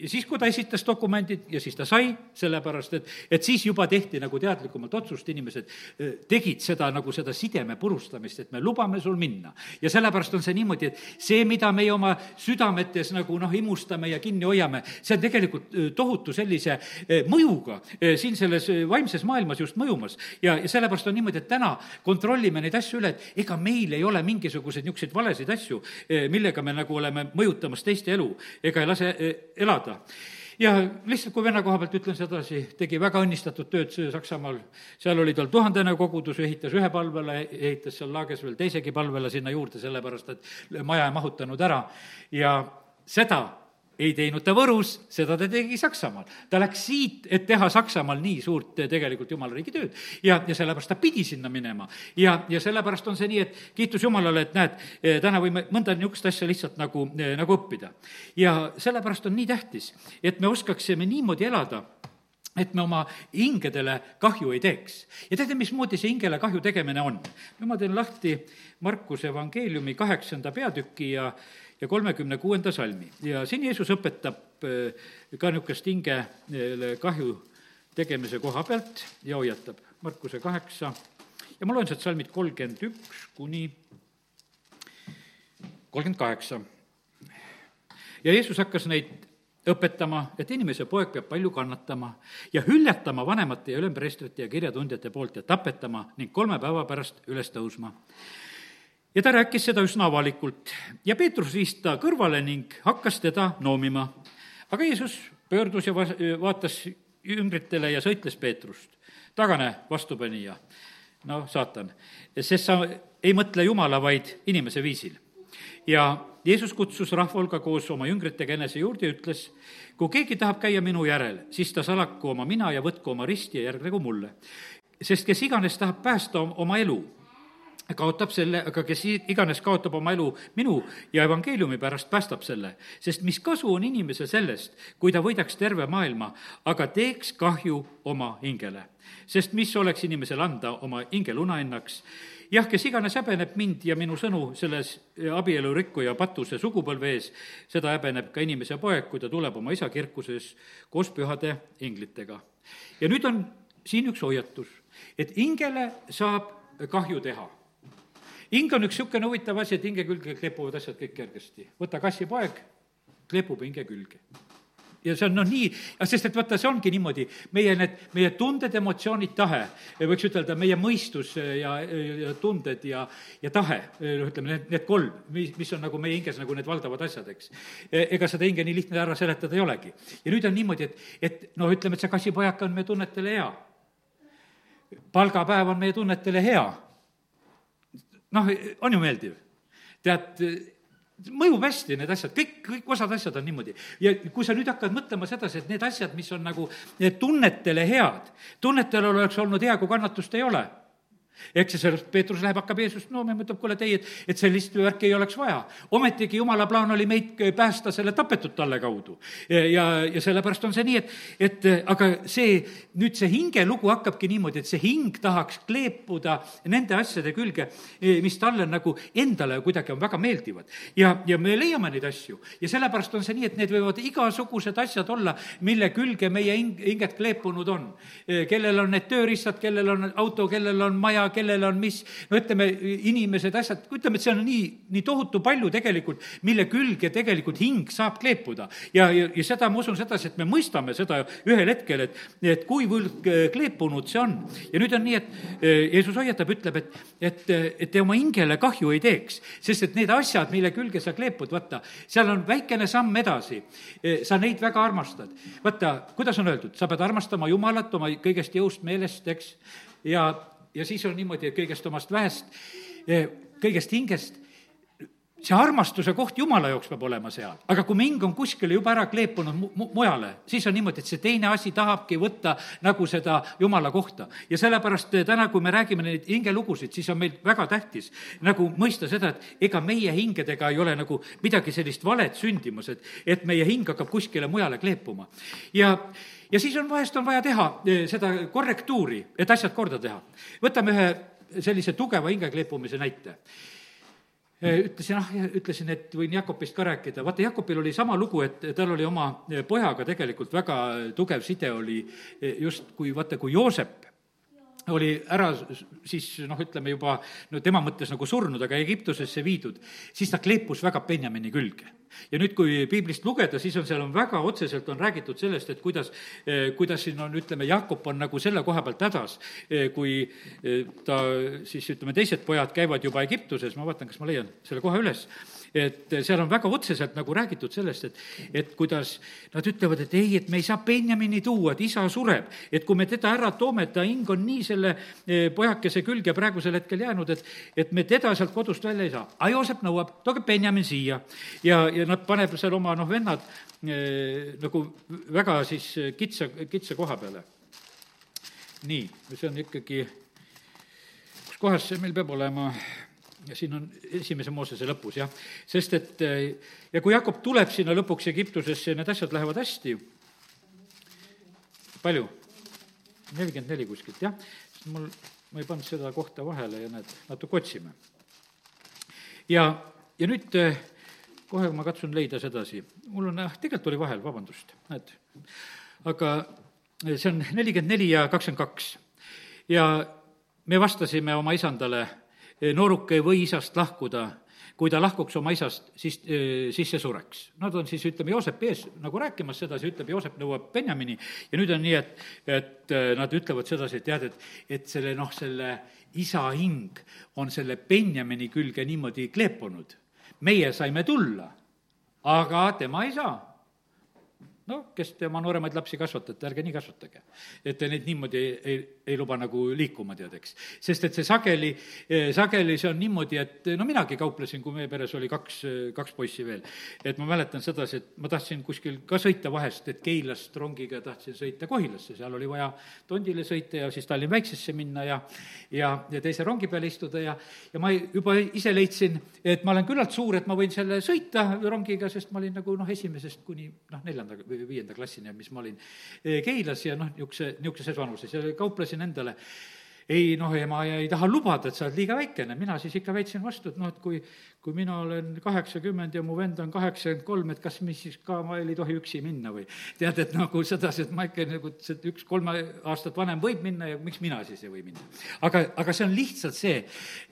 ja siis, kui ta esitas dokumendid ja siis ta sai, sellepärast et, et siis juba tehti nagu teadlikumalt otsust, inimesed eh, tegid seda nagu seda sideme purustamist, et me lubame sul minna. ja sellepärast on see niimoodi, et see, mida meie oma südametes nagu noh, imustame ja kinni hoiame, see on tegelikult eh, tohutu sellise eh, mõjuga siin selles vaimses maailmas just mõjumas. ja, ja sellepärast on niimoodi, et täna kontrollime neid asju üle, et ega meil ei ole mingisuguseid niisuguseid valesid asju, millega me nagu oleme mõjutamas teiste elu ega ei lase elada saada ja lihtsalt, kui venna koha pealt ütlen sedasi, tegi väga õnnistatud tööd Saksamaal, seal oli tal tuhandene kogudus, ehitas ühe palvele, ehitas seal laages veel teisegi palvele sinna juurde, sellepärast et maja ei mahutanud ära. Ja seda ei teinud ta Võrus, seda ta tegi Saksamaal. ta läks siit, et teha Saksamaal nii suurt eh, tegelikult jumala riigi tööd. ja, ja sellepärast ta pidi sinna minema. ja, ja sellepärast on see nii, et kiitus Jumalale, et näed, eh, täna võime mõnda niisugust asja lihtsalt nagu, eh, nagu õppida. ja sellepärast on nii tähtis, et me oskaksime niimoodi elada, et me oma hingedele kahju ei teeks. ja teate, mismoodi see hingele kahju tegemine on? no ma teen lahti Markuse evangeeliumi kaheksanda peatüki ja ja kolmekümne kuuenda salmi ja siin Jeesus õpetab äh, ka niisugust hingele kahju tegemise koha pealt ja hoiatab. Markuse kaheksa ja ma loen sealt salmid kolmkümmend üks kuni kolmkümmend kaheksa. ja Jeesus hakkas neid õpetama, et inimese poeg peab palju kannatama ja hüljatama vanemate ja ülempreestrite ja kirjatundjate poolt ja tapetama ning kolme päeva pärast üles tõusma ja ta rääkis seda üsna avalikult ja Peetrus viis ta kõrvale ning hakkas teda noomima. aga Jeesus pöördus ja vaatas jüngritele ja sõitles Peetrust. tagane vastupanija, noh, saatan, sest sa ei mõtle Jumala, vaid inimese viisil. ja Jeesus kutsus rahvahulga koos oma jüngritega enese juurde ja ütles, kui keegi tahab käia minu järel, siis ta salaku oma mina ja võtku oma risti ja järgnegu mulle. sest kes iganes tahab päästa oma elu, kaotab selle, aga kes iganes kaotab oma elu minu ja evangeeliumi pärast, päästab selle. sest mis kasu on inimesel sellest, kui ta võidaks terve maailma, aga teeks kahju oma hingele. sest mis oleks inimesel anda oma hinge lunahinnaks jah, kes iganes häbeneb mind ja minu sõnu selles abielurikkuja patuse sugupõlve ees, seda häbeneb ka inimese poeg, kui ta tuleb oma isa kirkuses koos pühade inglitega. ja nüüd on siin üks hoiatus, et hingele saab kahju teha hing on üks niisugune huvitav asi, et hinge külge kleepuvad asjad kõik kergesti. võta kassipoeg, kleepub hinge külge ja see on noh, nii, sest et vaata, see ongi niimoodi, meie need, meie tunded, emotsioonid, tahe, võiks ütelda, meie mõistus ja, ja tunded ja, ja tahe, noh, ütleme, need, need kolm, mis, mis on nagu meie hinges nagu need valdavad asjad, eks. E, ega seda hinge nii lihtne ära seletada ei olegi. ja nüüd on niimoodi, et, et noh, ütleme, et see kassipojaka on meie tunnetele hea. palgapäev on meie tunnetele hea. Noh, on ju meeldiv? tead, mõjub hästi, need asjad, kõik, kõik osad asjad on niimoodi. ja kui sa nüüd hakkad mõtlema sedasi, et need asjad, mis on nagu tunnetele head, tunnetel oleks olnud hea, kui kannatust ei ole eks ja sellest Peetrus läheb, hakkab Jeesust nooma ja mõtleb, kuule teie, et, et sellist värki ei oleks vaja. ometigi jumala plaan oli meid päästa selle tapetud talle kaudu. ja, ja sellepärast on see nii, et, et aga see, nüüd see hingelugu hakkabki niimoodi, et see hing tahaks kleepuda nende asjade külge, mis talle nagu endale kuidagi on väga meeldivad. ja, ja me leiame neid asju ja sellepärast on see nii, et need võivad igasugused asjad olla, mille külge meie hing, hinged kleepunud on. kellel on need tööriistad, kellel on auto, kellel on maja, kellel on mis, no ütleme, inimesed, asjad, ütleme, et see on nii, nii tohutu palju tegelikult, mille külge tegelikult hing saab kleepuda. ja, ja, ja seda ma usun sedasi, et me mõistame seda ühel hetkel, et, et kuivõrd kleepunud see on. ja nüüd on nii, et eh, Jeesus hoiatab, ütleb, et, et, et te oma hingele kahju ei teeks, sest et need asjad, mille külge sa kleepud, vaata, seal on väikene samm edasi. Sa neid väga armastad. vaata, kuidas on öeldud, sa pead armastama Jumalat oma kõigest jõust, meelest, eks, ja ja siis on niimoodi, et kõigest omast väest, eh, kõigest hingest, see armastuse koht Jumala jaoks peab olema seal, aga kui me hing on kuskile juba ära kleepunud mu-, mu-, mujale, siis on niimoodi, et see teine asi tahabki võtta nagu seda Jumala kohta. ja sellepärast eh, täna, kui me räägime neid hingelugusid, siis on meil väga tähtis nagu mõista seda, et ega meie hingedega ei ole nagu midagi sellist valet sündimas, et, et meie hing hakkab kuskile mujale kleepuma. ja ja siis on, vahest on vaja teha eh, seda korrektuuri, et asjad korda teha. võtame ühe sellise tugeva hingekleepumise näite eh, ütlesin, ah, ütlesin, et võin Jakobist ka rääkida, vaata, Jakobil oli sama lugu, et tal oli oma eh, pojaga tegelikult väga tugev side oli just kui, vaata, kui Joosep oli ära siis noh, ütleme juba no tema mõttes nagu surnud, aga Egiptusesse viidud, siis ta kleepus väga Benjamini külge. ja nüüd, kui piiblist lugeda, siis on seal on väga otseselt on räägitud sellest, et kuidas, eh, kuidas siin on, ütleme, Jakob on nagu selle koha pealt hädas, eh, kui eh, ta siis ütleme, teised pojad käivad juba Egiptuses, ma vaatan, kas ma leian selle koha üles et seal on väga otseselt nagu räägitud sellest, et, et kuidas nad ütlevad, et ei, et me ei saa Benjamini tuua, et isa sureb. et kui me teda ära toome, et ta hing on nii selle eh, pojakese külge praegusel hetkel jäänud, et, et me teda sealt kodust välja ei saa. aga Joosep nõuab, tooge Benjamin siia. ja, ja nad paneb seal oma noh, vennad eh, nagu väga siis kitsa, kitsa koha peale. nii, see on ikkagi, kus kohas see meil peab olema? Ja siin on esimese Moosese lõpus, jah. sest et ja kui Jakob tuleb sinna lõpuks Egiptusesse ja need asjad lähevad hästi, palju? nelikümmend neli kuskilt, jah. mul, ma ei pannud seda kohta vahele ja näed, natuke otsime. ja, ja nüüd kohe ma katsun leida sedasi. mul on, jah, tegelikult oli vahel, vabandust, näed. aga see on nelikümmend neli ja kakskümmend kaks. ja me vastasime oma isandale nooruk ei või isast lahkuda, kui ta lahkuks oma isast, siis, siis see sureks. Nad on siis, ütleme, Joosepi ees nagu rääkimas sedasi, ütleb, Joosep nõuab Benjamini ja nüüd on nii, et, et nad ütlevad sedasi, et tead, et, et selle noh, selle isa hing on selle Benjamini külge niimoodi kleepunud. meie saime tulla, aga tema ei saa no kes te oma nooremaid lapsi kasvatate, ärge nii kasvatage. et te neid niimoodi ei, ei, ei luba nagu liikuma, tead, eks. sest et see sageli, sageli see on niimoodi, et no minagi kauplesin, kui meie peres oli kaks, kaks poissi veel. et ma mäletan sedasi, et ma tahtsin kuskil ka sõita vahest, et Keilast rongiga tahtsin sõita Kohilasse, seal oli vaja Tondile sõita ja siis Tallinna Väiksesse minna ja ja, ja teise rongi peale istuda ja, ja ma juba ise leidsin, et ma olen küllalt suur, et ma võin selle sõita rongiga, sest ma olin nagu noh, esimesest kuni noh, neljanda või viienda klassini, mis ma olin eh, Keilas ja noh, niisuguse, niisuguses vanuses ja kauplesin endale ei noh, ema ei taha lubada, et sa oled liiga väikene, mina siis ikka väitsin vastu, et noh, et kui kui mina olen kaheksakümmend ja mu vend on kaheksakümmend kolm, et kas mis siis ka ma ei tohi üksi minna või tead, et nagu sedasi, et ma ikka nagu, et üks kolme aastat vanem võib minna ja miks mina siis ei või minna. aga, aga see on lihtsalt see,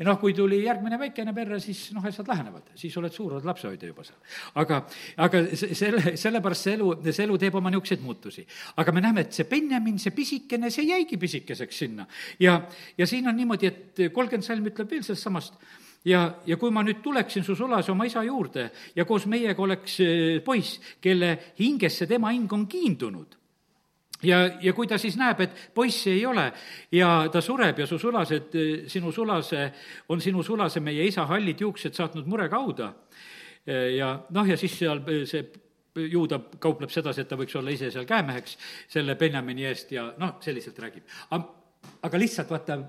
noh, kui tuli järgmine väikene perre, siis noh, asjad lähenevad, siis oled suur, oled lapsehoidja juba seal. aga, aga selle, sellepärast see elu, see elu teeb oma niisuguseid muutusi. aga me näeme, et see Benjamin, see pisikene, see jäigi pisikeseks sinna. ja, ja siin on niimoodi, et kolmkümmend salm ütleb veel sellest samast, ja, ja kui ma nüüd tuleksin su sulase oma isa juurde ja koos meiega oleks eh, poiss, kelle hingesse tema hing on kiindunud, ja, ja kui ta siis näeb, et poissi ei ole ja ta sureb ja su sulased, eh, sinu sulase, on sinu sulase, meie isa hallid juuksed saatnud murekauda eh, ja noh, ja siis seal see juuda kaupleb sedasi, et ta võiks olla ise seal käemeheks selle Benjamini eest ja noh, selliselt räägib. aga lihtsalt vaata,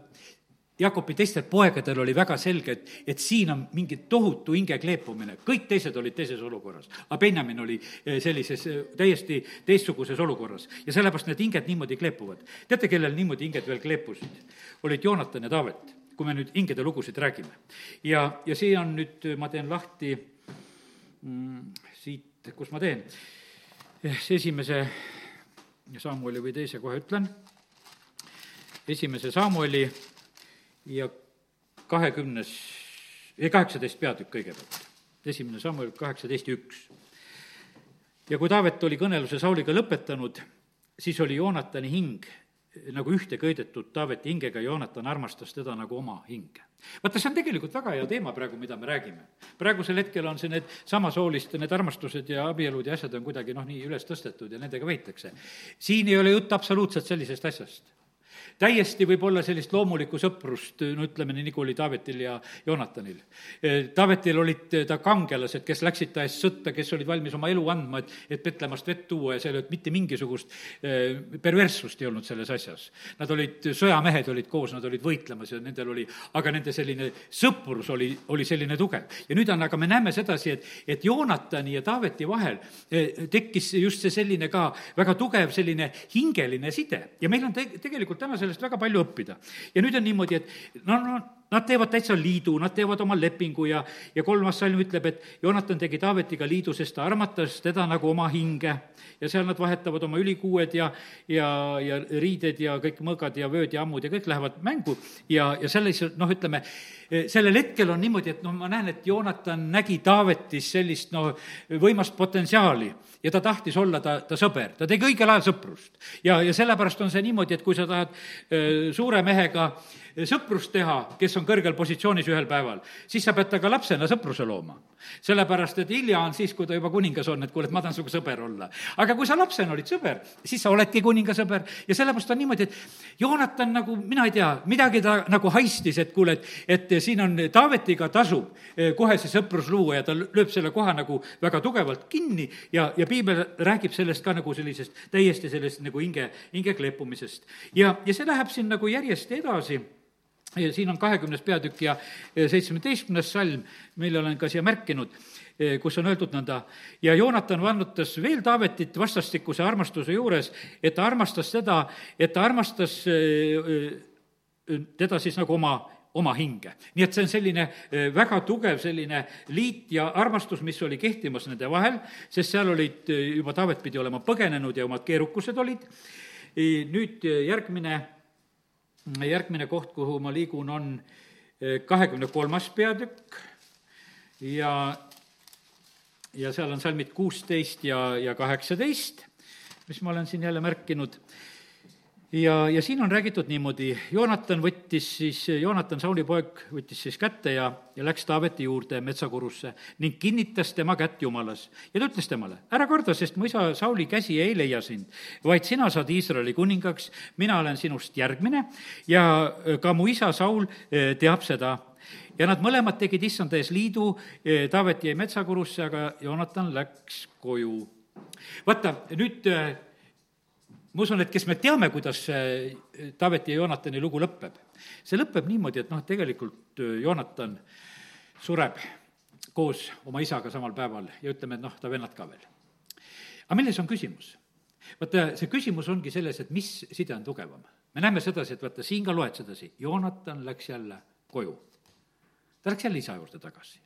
Jakobi teistel poegadel oli väga selge, et, et siin on mingi tohutu hinge kleepumine, kõik teised olid teises olukorras. aga Benjamin oli eh, sellises eh, täiesti teistsuguses olukorras ja sellepärast need hinged niimoodi kleepuvad. teate, kellel niimoodi hinged veel kleepusid? olid Joonatan ja Taavet, kui me nüüd hingede lugusid räägime. ja, ja see on nüüd, ma teen lahti mm, siit, kus ma teen, eh, esimese Samueli või teise kohe ütlen, esimese Samueli ja kahekümnes, kaheksateist peatükk kõigepealt. esimene Samuel kaheksateist ja üks. ja kui Taavet oli kõneluse Sauliga lõpetanud, siis oli Joonatani hing nagu ühte köidetud Taaveti hingega, Joonatan armastas teda nagu oma hinge. vaata, see on tegelikult väga hea teema praegu, mida me räägime. praegusel hetkel on see need samasooliste, need armastused ja abielud ja asjad on kuidagi noh, nii üles tõstetud ja nendega veitakse. siin ei ole jutt absoluutselt sellisest asjast täiesti võib olla sellist loomulikku sõprust, no ütleme nii, nagu oli Taavetil ja Joonatanil. Taavetil olid ta kangelased, kes läksid ta eest sõtta, kes olid valmis oma elu andma, et, et Petlemast vett tuua ja seal ei olnud mitte mingisugust eh, perverssust ei olnud selles asjas. Nad olid, sõjamehed olid koos, nad olid võitlemas ja nendel oli, aga nende selline sõprus oli, oli selline tugev. ja nüüd on, aga me näeme sedasi, et, et Joonatani ja Taaveti vahel eh, tekkis just see selline ka väga tugev selline hingeline side ja meil on te-, tegelikult täna sellest väga palju õppida. ja nüüd on niimoodi, et no, no Nad teevad täitsa liidu, nad teevad oma lepingu ja, ja kolmas salm ütleb, et Joonatan tegi Taavetiga liidu, sest ta armatas teda nagu oma hinge. ja seal nad vahetavad oma ülikuued ja, ja, ja riided ja kõik mõõgad ja vööd ja ammud ja kõik lähevad mängu ja, ja selliselt, noh, ütleme, sellel hetkel on niimoodi, et noh, ma näen, et Joonatan nägi Taavetis sellist noh, võimast potentsiaali ja ta tahtis olla ta, ta sõber, ta tegi õigel ajal sõprust. ja, ja sellepärast on see niimoodi, et kui sa tahad öö, suure mehega sõprust teha, kes on kõrgel positsioonis ühel päeval, siis sa pead temaga lapsena sõpruse looma. Sellepärast, et hilja on siis, kui ta juba kuningas on, et kuule, et ma tahan sinuga sõber olla. aga kui sa lapsena olid sõber, siis sa oledki kuninga sõber ja sellepärast on niimoodi, et Joonatan nagu, mina ei tea, midagi ta nagu haistis, et kuule, et, et siin on Taavetiga tasub eh, kohe see sõprus luua ja ta lööb selle koha nagu väga tugevalt kinni ja, ja piibel räägib sellest ka nagu sellisest, täiesti sellest nagu hinge, hinge kleepumisest. ja, ja see läheb siin nagu järjest edasi siin on kahekümnes peatükk ja seitsmeteistkümnes salm, mille olen ka siia märkinud, e, kus on öeldud nõnda, ja Joonatan vannutas veel Taavetit vastastikuse armastuse juures, et ta armastas teda, et ta armastas e, e, teda siis nagu oma oma hinge. nii et see on selline väga tugev selline liit ja armastus, mis oli kehtimas nende vahel, sest seal olid juba, Taavet pidi olema põgenenud ja omad keerukused olid. nüüd järgmine järgmine koht, kuhu ma liigun, on eh, kahekümne kolmas peatükk ja, ja seal on salmid kuusteist ja, ja kaheksateist, mis ma olen siin jälle märkinud. Ja, ja siin on räägitud niimoodi, Joonatan võttis siis, Joonatan, Sauli poeg, võttis siis kätte ja, ja läks Taaveti juurde metsakorusse ning kinnitas tema kätt Jumalas. ja ta ütles temale, ära karda, sest mu isa Sauli käsi ei leia sind, vaid sina saad Iisraeli kuningaks, mina olen sinust järgmine ja ka mu isa Saul eh, teab seda ja nad mõlemad tegid issanda ees liidu, eh, Taavet jäi metsakorusse, aga Joonatan läks koju. vaata, nüüd ma usun, et kes me teame, kuidas see Taaveti ja Joonatani lugu lõpeb, see lõpeb niimoodi, et noh, tegelikult äh, Joonatan sureb koos oma isaga samal päeval ja ütleme, et noh, ta vennad ka veel. aga milles on küsimus? vaata, see küsimus ongi selles, et mis side on tugevam. me näeme sedasi, et vaata, siin ka loed sedasi, Joonatan läks jälle koju. ta läks jälle isa juurde tagasi.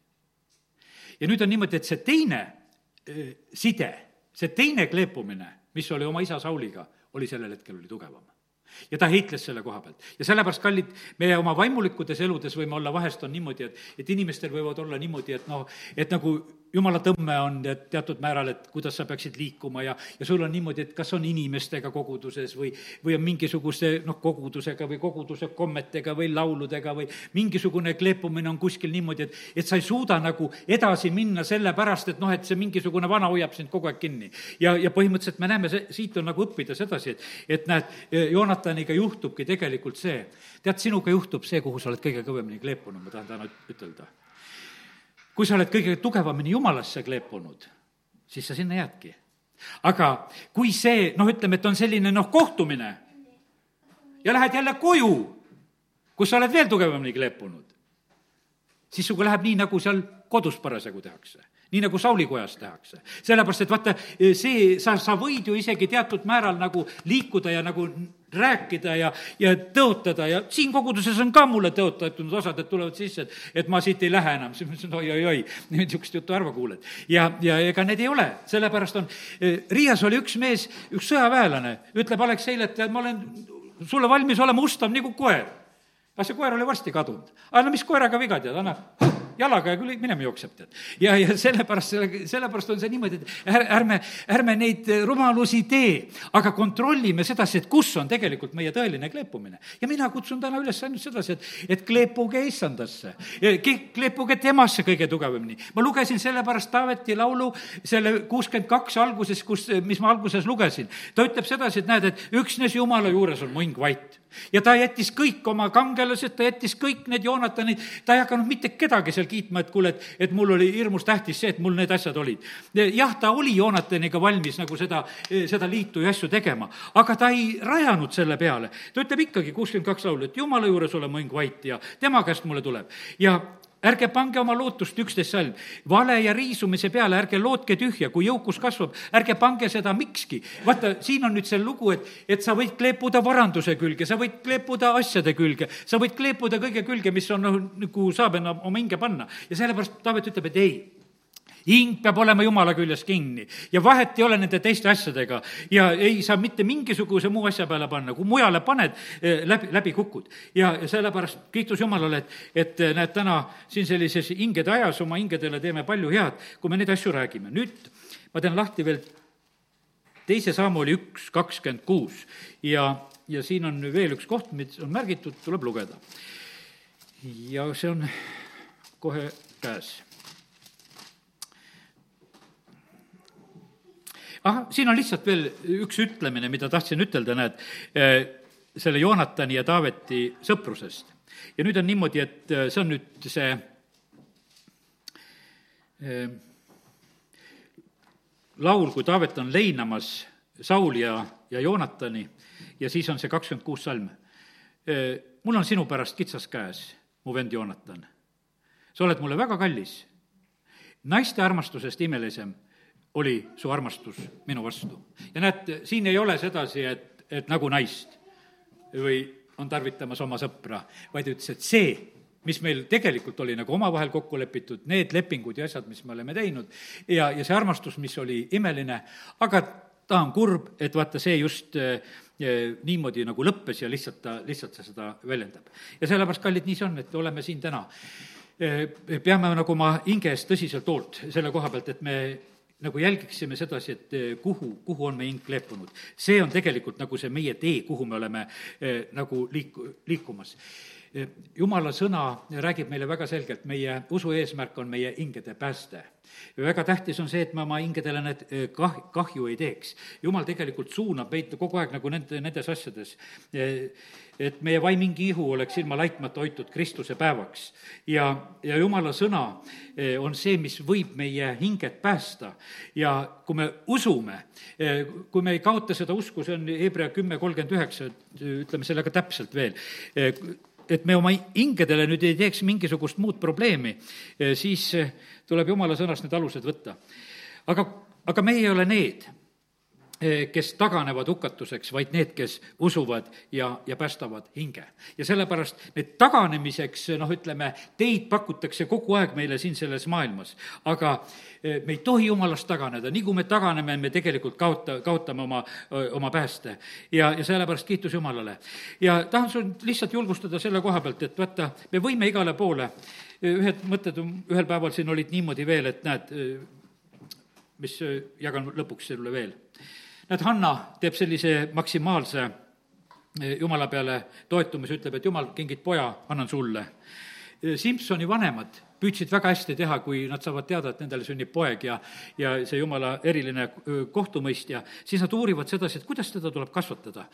ja nüüd on niimoodi, et see teine äh, side, see teine kleepumine, mis oli oma isa Sauliga, oli sellel hetkel, oli tugevam ja ta heitles selle koha pealt. ja sellepärast, kallid, meie oma vaimulikudes eludes võime olla, vahest on niimoodi, et, et inimestel võivad olla niimoodi, et noh, et nagu jumala tõmme on teatud määral, et kuidas sa peaksid liikuma ja, ja sul on niimoodi, et kas on inimestega koguduses või, või on mingisuguse noh, kogudusega või koguduse kommetega või lauludega või mingisugune kleepumine on kuskil niimoodi, et, et sa ei suuda nagu edasi minna sellepärast, et noh, et see mingisugune vana hoiab sind kogu aeg kinni. ja, ja põhimõtteliselt me näeme, see, siit on nagu õppida sedasi, et, et näed, Joonataniga juhtubki tegelikult see, tead, sinuga juhtub see, kuhu sa oled kõige kõvemini kleepunud, ma tahan täna ütelda kui sa oled kõige tugevamini jumalasse kleepunud, siis sa sinna jäädki. aga kui see, noh, ütleme, et on selline noh, kohtumine ja lähed jälle koju, kus sa oled veel tugevamini kleepunud, siis sinuga läheb nii, nagu seal kodus parasjagu tehakse nii nagu Sauli kojas tehakse. sellepärast, et vaata, see, sa, sa võid ju isegi teatud määral nagu liikuda ja nagu rääkida ja, ja tõotada ja siin koguduses on ka mulle tõotatud osad, et tulevad sisse, et, et ma siit ei lähe enam, siis ma ütlesin oi-oi-oi, niisugust juttu harva kuuled. ja, ja ega need ei ole, sellepärast on, Riias oli üks mees, üks sõjaväelane, ütleb Alekseile, et ma olen sulle valmis olema ustav nagu koer. aga see koer oli varsti kadunud. aga no mis koeraga viga tead, anna jalaga ja küll minema jookseb, tead. ja, ja sellepärast, sellepärast on see niimoodi, et är, ärme, ärme neid rumalusi tee, aga kontrollime sedasi, et kus on tegelikult meie tõeline kleepumine. ja mina kutsun täna üles ainult sedasi, et, et kleepuge issandasse, kleepuge temasse kõige tugevamini. ma lugesin sellepärast Taaveti laulu selle kuuskümmend kaks alguses, kus, mis ma alguses lugesin. ta ütleb sedasi, et näed, et üksnes Jumala juures on muing vait ja ta jättis kõik oma kangelased, ta jättis kõik need Joonatanid, ta ei hakanud mitte kedagi seal kiitma, et kuule, et, et mul oli hirmus tähtis see, et mul need asjad olid. jah, ta oli Joonataniga valmis nagu seda, seda liitu ja asju tegema, aga ta ei rajanud selle peale. ta ütleb ikkagi, kuuskümmend kaks laulu, et jumala juures ole mõing vait ja tema käest mulle tuleb. ja ärge pange oma lootust, üksteist salm, vale ja riisumise peale ärge lootke tühja, kui jõukus kasvab, ärge pange seda mikski. vaata, siin on nüüd see lugu, et, et sa võid kleepuda varanduse külge, sa võid kleepuda asjade külge, sa võid kleepuda kõige külge, mis on noh, nagu saab enam oma hinge panna. ja sellepärast Taavet ütleb, et ei hing peab olema jumala küljes kinni ja vahet ei ole nende teiste asjadega ja ei saa mitte mingisuguse muu asja peale panna, kui mujale paned, eh, läbi, läbi kukud. ja, ja sellepärast kiitus Jumalale, et, et eh, näed, täna siin sellises hingede ajas oma hingedele teeme palju head, kui me neid asju räägime. nüüd ma teen lahti veel teise sammuli üks, kakskümmend kuus ja, ja siin on veel üks koht, mis on märgitud, tuleb lugeda. ja see on kohe käes ahah, siin on lihtsalt veel üks ütlemine, mida tahtsin ütelda, näed, eh, selle Joonatani ja Taaveti sõprusest. ja nüüd on niimoodi, et eh, see on nüüd see eh, laul, kui Taavet on leinamas Sauli ja, ja Joonatani ja siis on see kakskümmend kuus salm. mul on sinu pärast kitsas käes, mu vend Joonatan. sa oled mulle väga kallis, naiste armastusest imelisem oli su armastus minu vastu. ja näed, siin ei ole sedasi, et, et nagu naist või on tarvitamas oma sõpra, vaid ütles, et see, mis meil tegelikult oli nagu omavahel kokku lepitud, need lepingud ja asjad, mis me oleme teinud, ja, ja see armastus, mis oli imeline, aga ta on kurb, et vaata, see just eh, niimoodi nagu lõppes ja lihtsalt ta, lihtsalt see seda väljendab. ja sellepärast, kallid, nii see on, et oleme siin täna. Eh, peame nagu oma hinge eest tõsiselt hoolt selle koha pealt, et me nagu jälgiksime sedasi, et eh, kuhu, kuhu on meie hing leepunud. see on tegelikult nagu see meie tee, kuhu me oleme eh, nagu liik-, liikumas jumala sõna räägib meile väga selgelt, meie usu eesmärk on meie hingede pääste. väga tähtis on see, et me oma hingedele need eh, kah-, kahju ei teeks. jumal tegelikult suunab meid kogu aeg nagu nende, nendes asjades eh, et meie vaimingi ihu oleks ilma laitmata hoitud Kristuse päevaks. ja, ja jumala sõna eh, on see, mis võib meie hinged päästa. ja kui me usume, kui me ei kaota seda usku, see on Hebra kümme kolmkümmend üheksa, ütleme selle ka täpselt veel, et me oma hingedele nüüd ei teeks mingisugust muud probleemi, siis tuleb jumala sõnast need alused võtta. aga, aga meie ei ole need Eh, kes taganevad hukatuseks, vaid need, kes usuvad ja, ja päästavad hinge. ja sellepärast need taganemiseks, noh, ütleme, teid pakutakse kogu aeg meile siin selles maailmas, aga eh, me ei tohi jumalast taganeda, nii kui me taganeme, me tegelikult kaota, kaotame oma, oma pääste. ja, ja sellepärast kiitus Jumalale. ja tahan sul lihtsalt julgustada selle koha pealt, et vaata, me võime igale poole, ühed mõtted ühel päeval siin olid niimoodi veel, et näed, mis jagan lõpuks sulle veel näed, Hanna teeb sellise maksimaalse eh, jumala peale toetumise, ütleb, et jumal, kingid poja, annan sulle. Eh, Simsoni vanemad püüdsid väga hästi teha, kui nad saavad teada, et nendele sünnib poeg ja, ja see jumala eriline eh, kohtumõistja, siis nad uurivad sedasi, et kuidas teda tuleb kasvatada.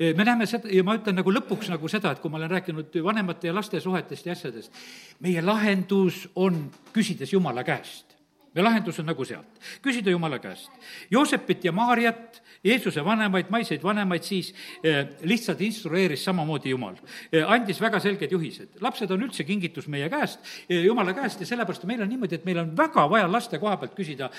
me näeme seda, ja ma ütlen nagu lõpuks nagu seda, et kui ma olen rääkinud vanemate ja laste suhetest ja asjadest, meie lahendus on küsides Jumala käest ja lahendus on nagu sealt, küsida Jumala käest. Joosepit ja Maarjat, Jeesuse vanemaid, maiseid vanemaid siis eh, lihtsalt instrueeris samamoodi Jumal eh,. andis väga selged juhised. lapsed on üldse kingitus meie käest eh,, Jumala käest ja sellepärast meil on niimoodi, et meil on väga vaja laste koha pealt küsida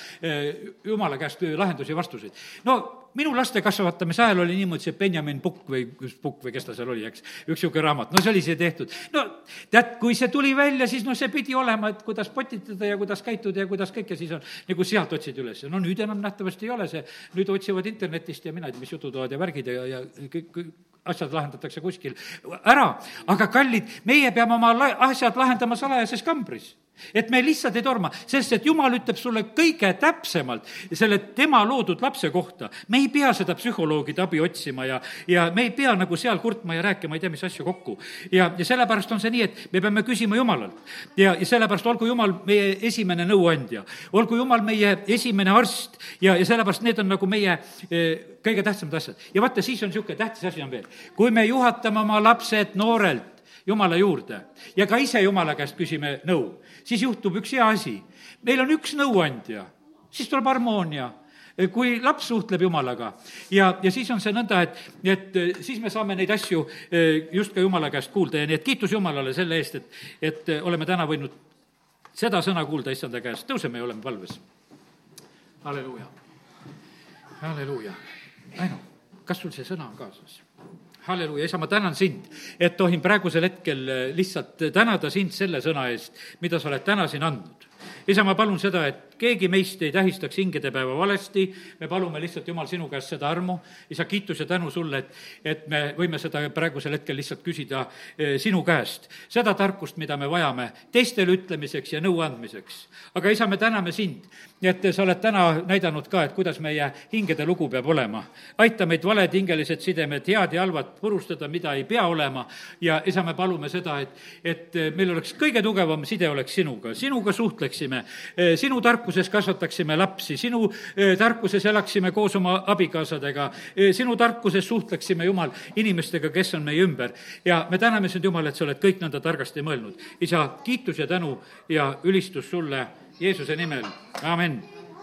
Jumala käest lahendusi ja vastuseid. no minu laste kasvatamise ajal oli niimoodi see Benjamin Pukk või kus Pukk või kes ta seal oli, eks, üks niisugune raamat, no see oli see tehtud. no tead, kui see tuli välja, siis noh, see pidi olema, et kuidas potitada ja kuidas käituda ja kuidas kõike, siis on nagu sealt otsid üles. no nüüd enam nähtavasti ei ole see, nüüd otsivad internetist ja mina ei tea, mis jututoad ja värgid ja, ja kõik, asjad lahendatakse kuskil. Ära, aga kallid, meie peame oma la-, asjad lahendama salajases kambris et me lihtsalt ei torma, sest et jumal ütleb sulle kõige täpsemalt selle tema loodud lapse kohta. me ei pea seda psühholoogide abi otsima ja, ja me ei pea nagu seal kurtma ja rääkima ei tea mis asju kokku. ja, ja sellepärast on see nii, et me peame küsima Jumalalt. ja, ja sellepärast olgu Jumal meie esimene nõuandja, olgu Jumal meie esimene arst ja, ja sellepärast need on nagu meie eh, kõige tähtsamad asjad. ja vaata, siis on niisugune tähtis asi on veel. kui me juhatame oma lapsed noorelt Jumala juurde ja ka ise Jumala käest küsime nõu, siis juhtub üks hea asi. meil on üks nõuandja, siis tuleb harmoonia kui laps suhtleb Jumalaga ja, ja siis on see nõnda, et, et siis me saame neid asju eh, just ka Jumala käest kuulda ja nii et kiitus Jumalale selle eest, et, et eh, oleme täna võinud seda sõna kuulda issanda käest, tõuseme ja oleme palves. halleluuja, halleluuja. Aino, kas sul see sõna on kaasas? Halleluuja, isa, ma tänan sind, et tohin praegusel hetkel eh, lihtsalt tänada sind selle sõna eest, mida sa oled täna siin andnud. isa, ma palun seda, et keegi meist ei tähistaks hingedepäeva valesti, me palume lihtsalt, Jumal, sinu käest seda armu, isa, kiitus ja tänu sulle, et, et me võime seda praegusel hetkel lihtsalt küsida eh, sinu käest. seda tarkust, mida me vajame teistele ütlemiseks ja nõu andmiseks. aga isa, me täname sind, et sa oled täna näidanud ka, et kuidas meie hingede lugu peab olema. aita meid valed hingelised sidemed, head ja halvad purustada, mida ei pea olema, ja isa, me palume seda, et, et meil oleks kõige tugevam side oleks sinuga, sinuga suhtleksime, eh, sinu tarkus tarkuses kasvataksime lapsi, sinu tarkuses elaksime koos oma abikaasadega, sinu tarkuses suhtleksime, Jumal, inimestega, kes on meie ümber. ja me täname sind, Jumal, et sa oled kõik nõnda targasti mõelnud. isa, kiitus ja tänu ja ülistus sulle Jeesuse nimel, amin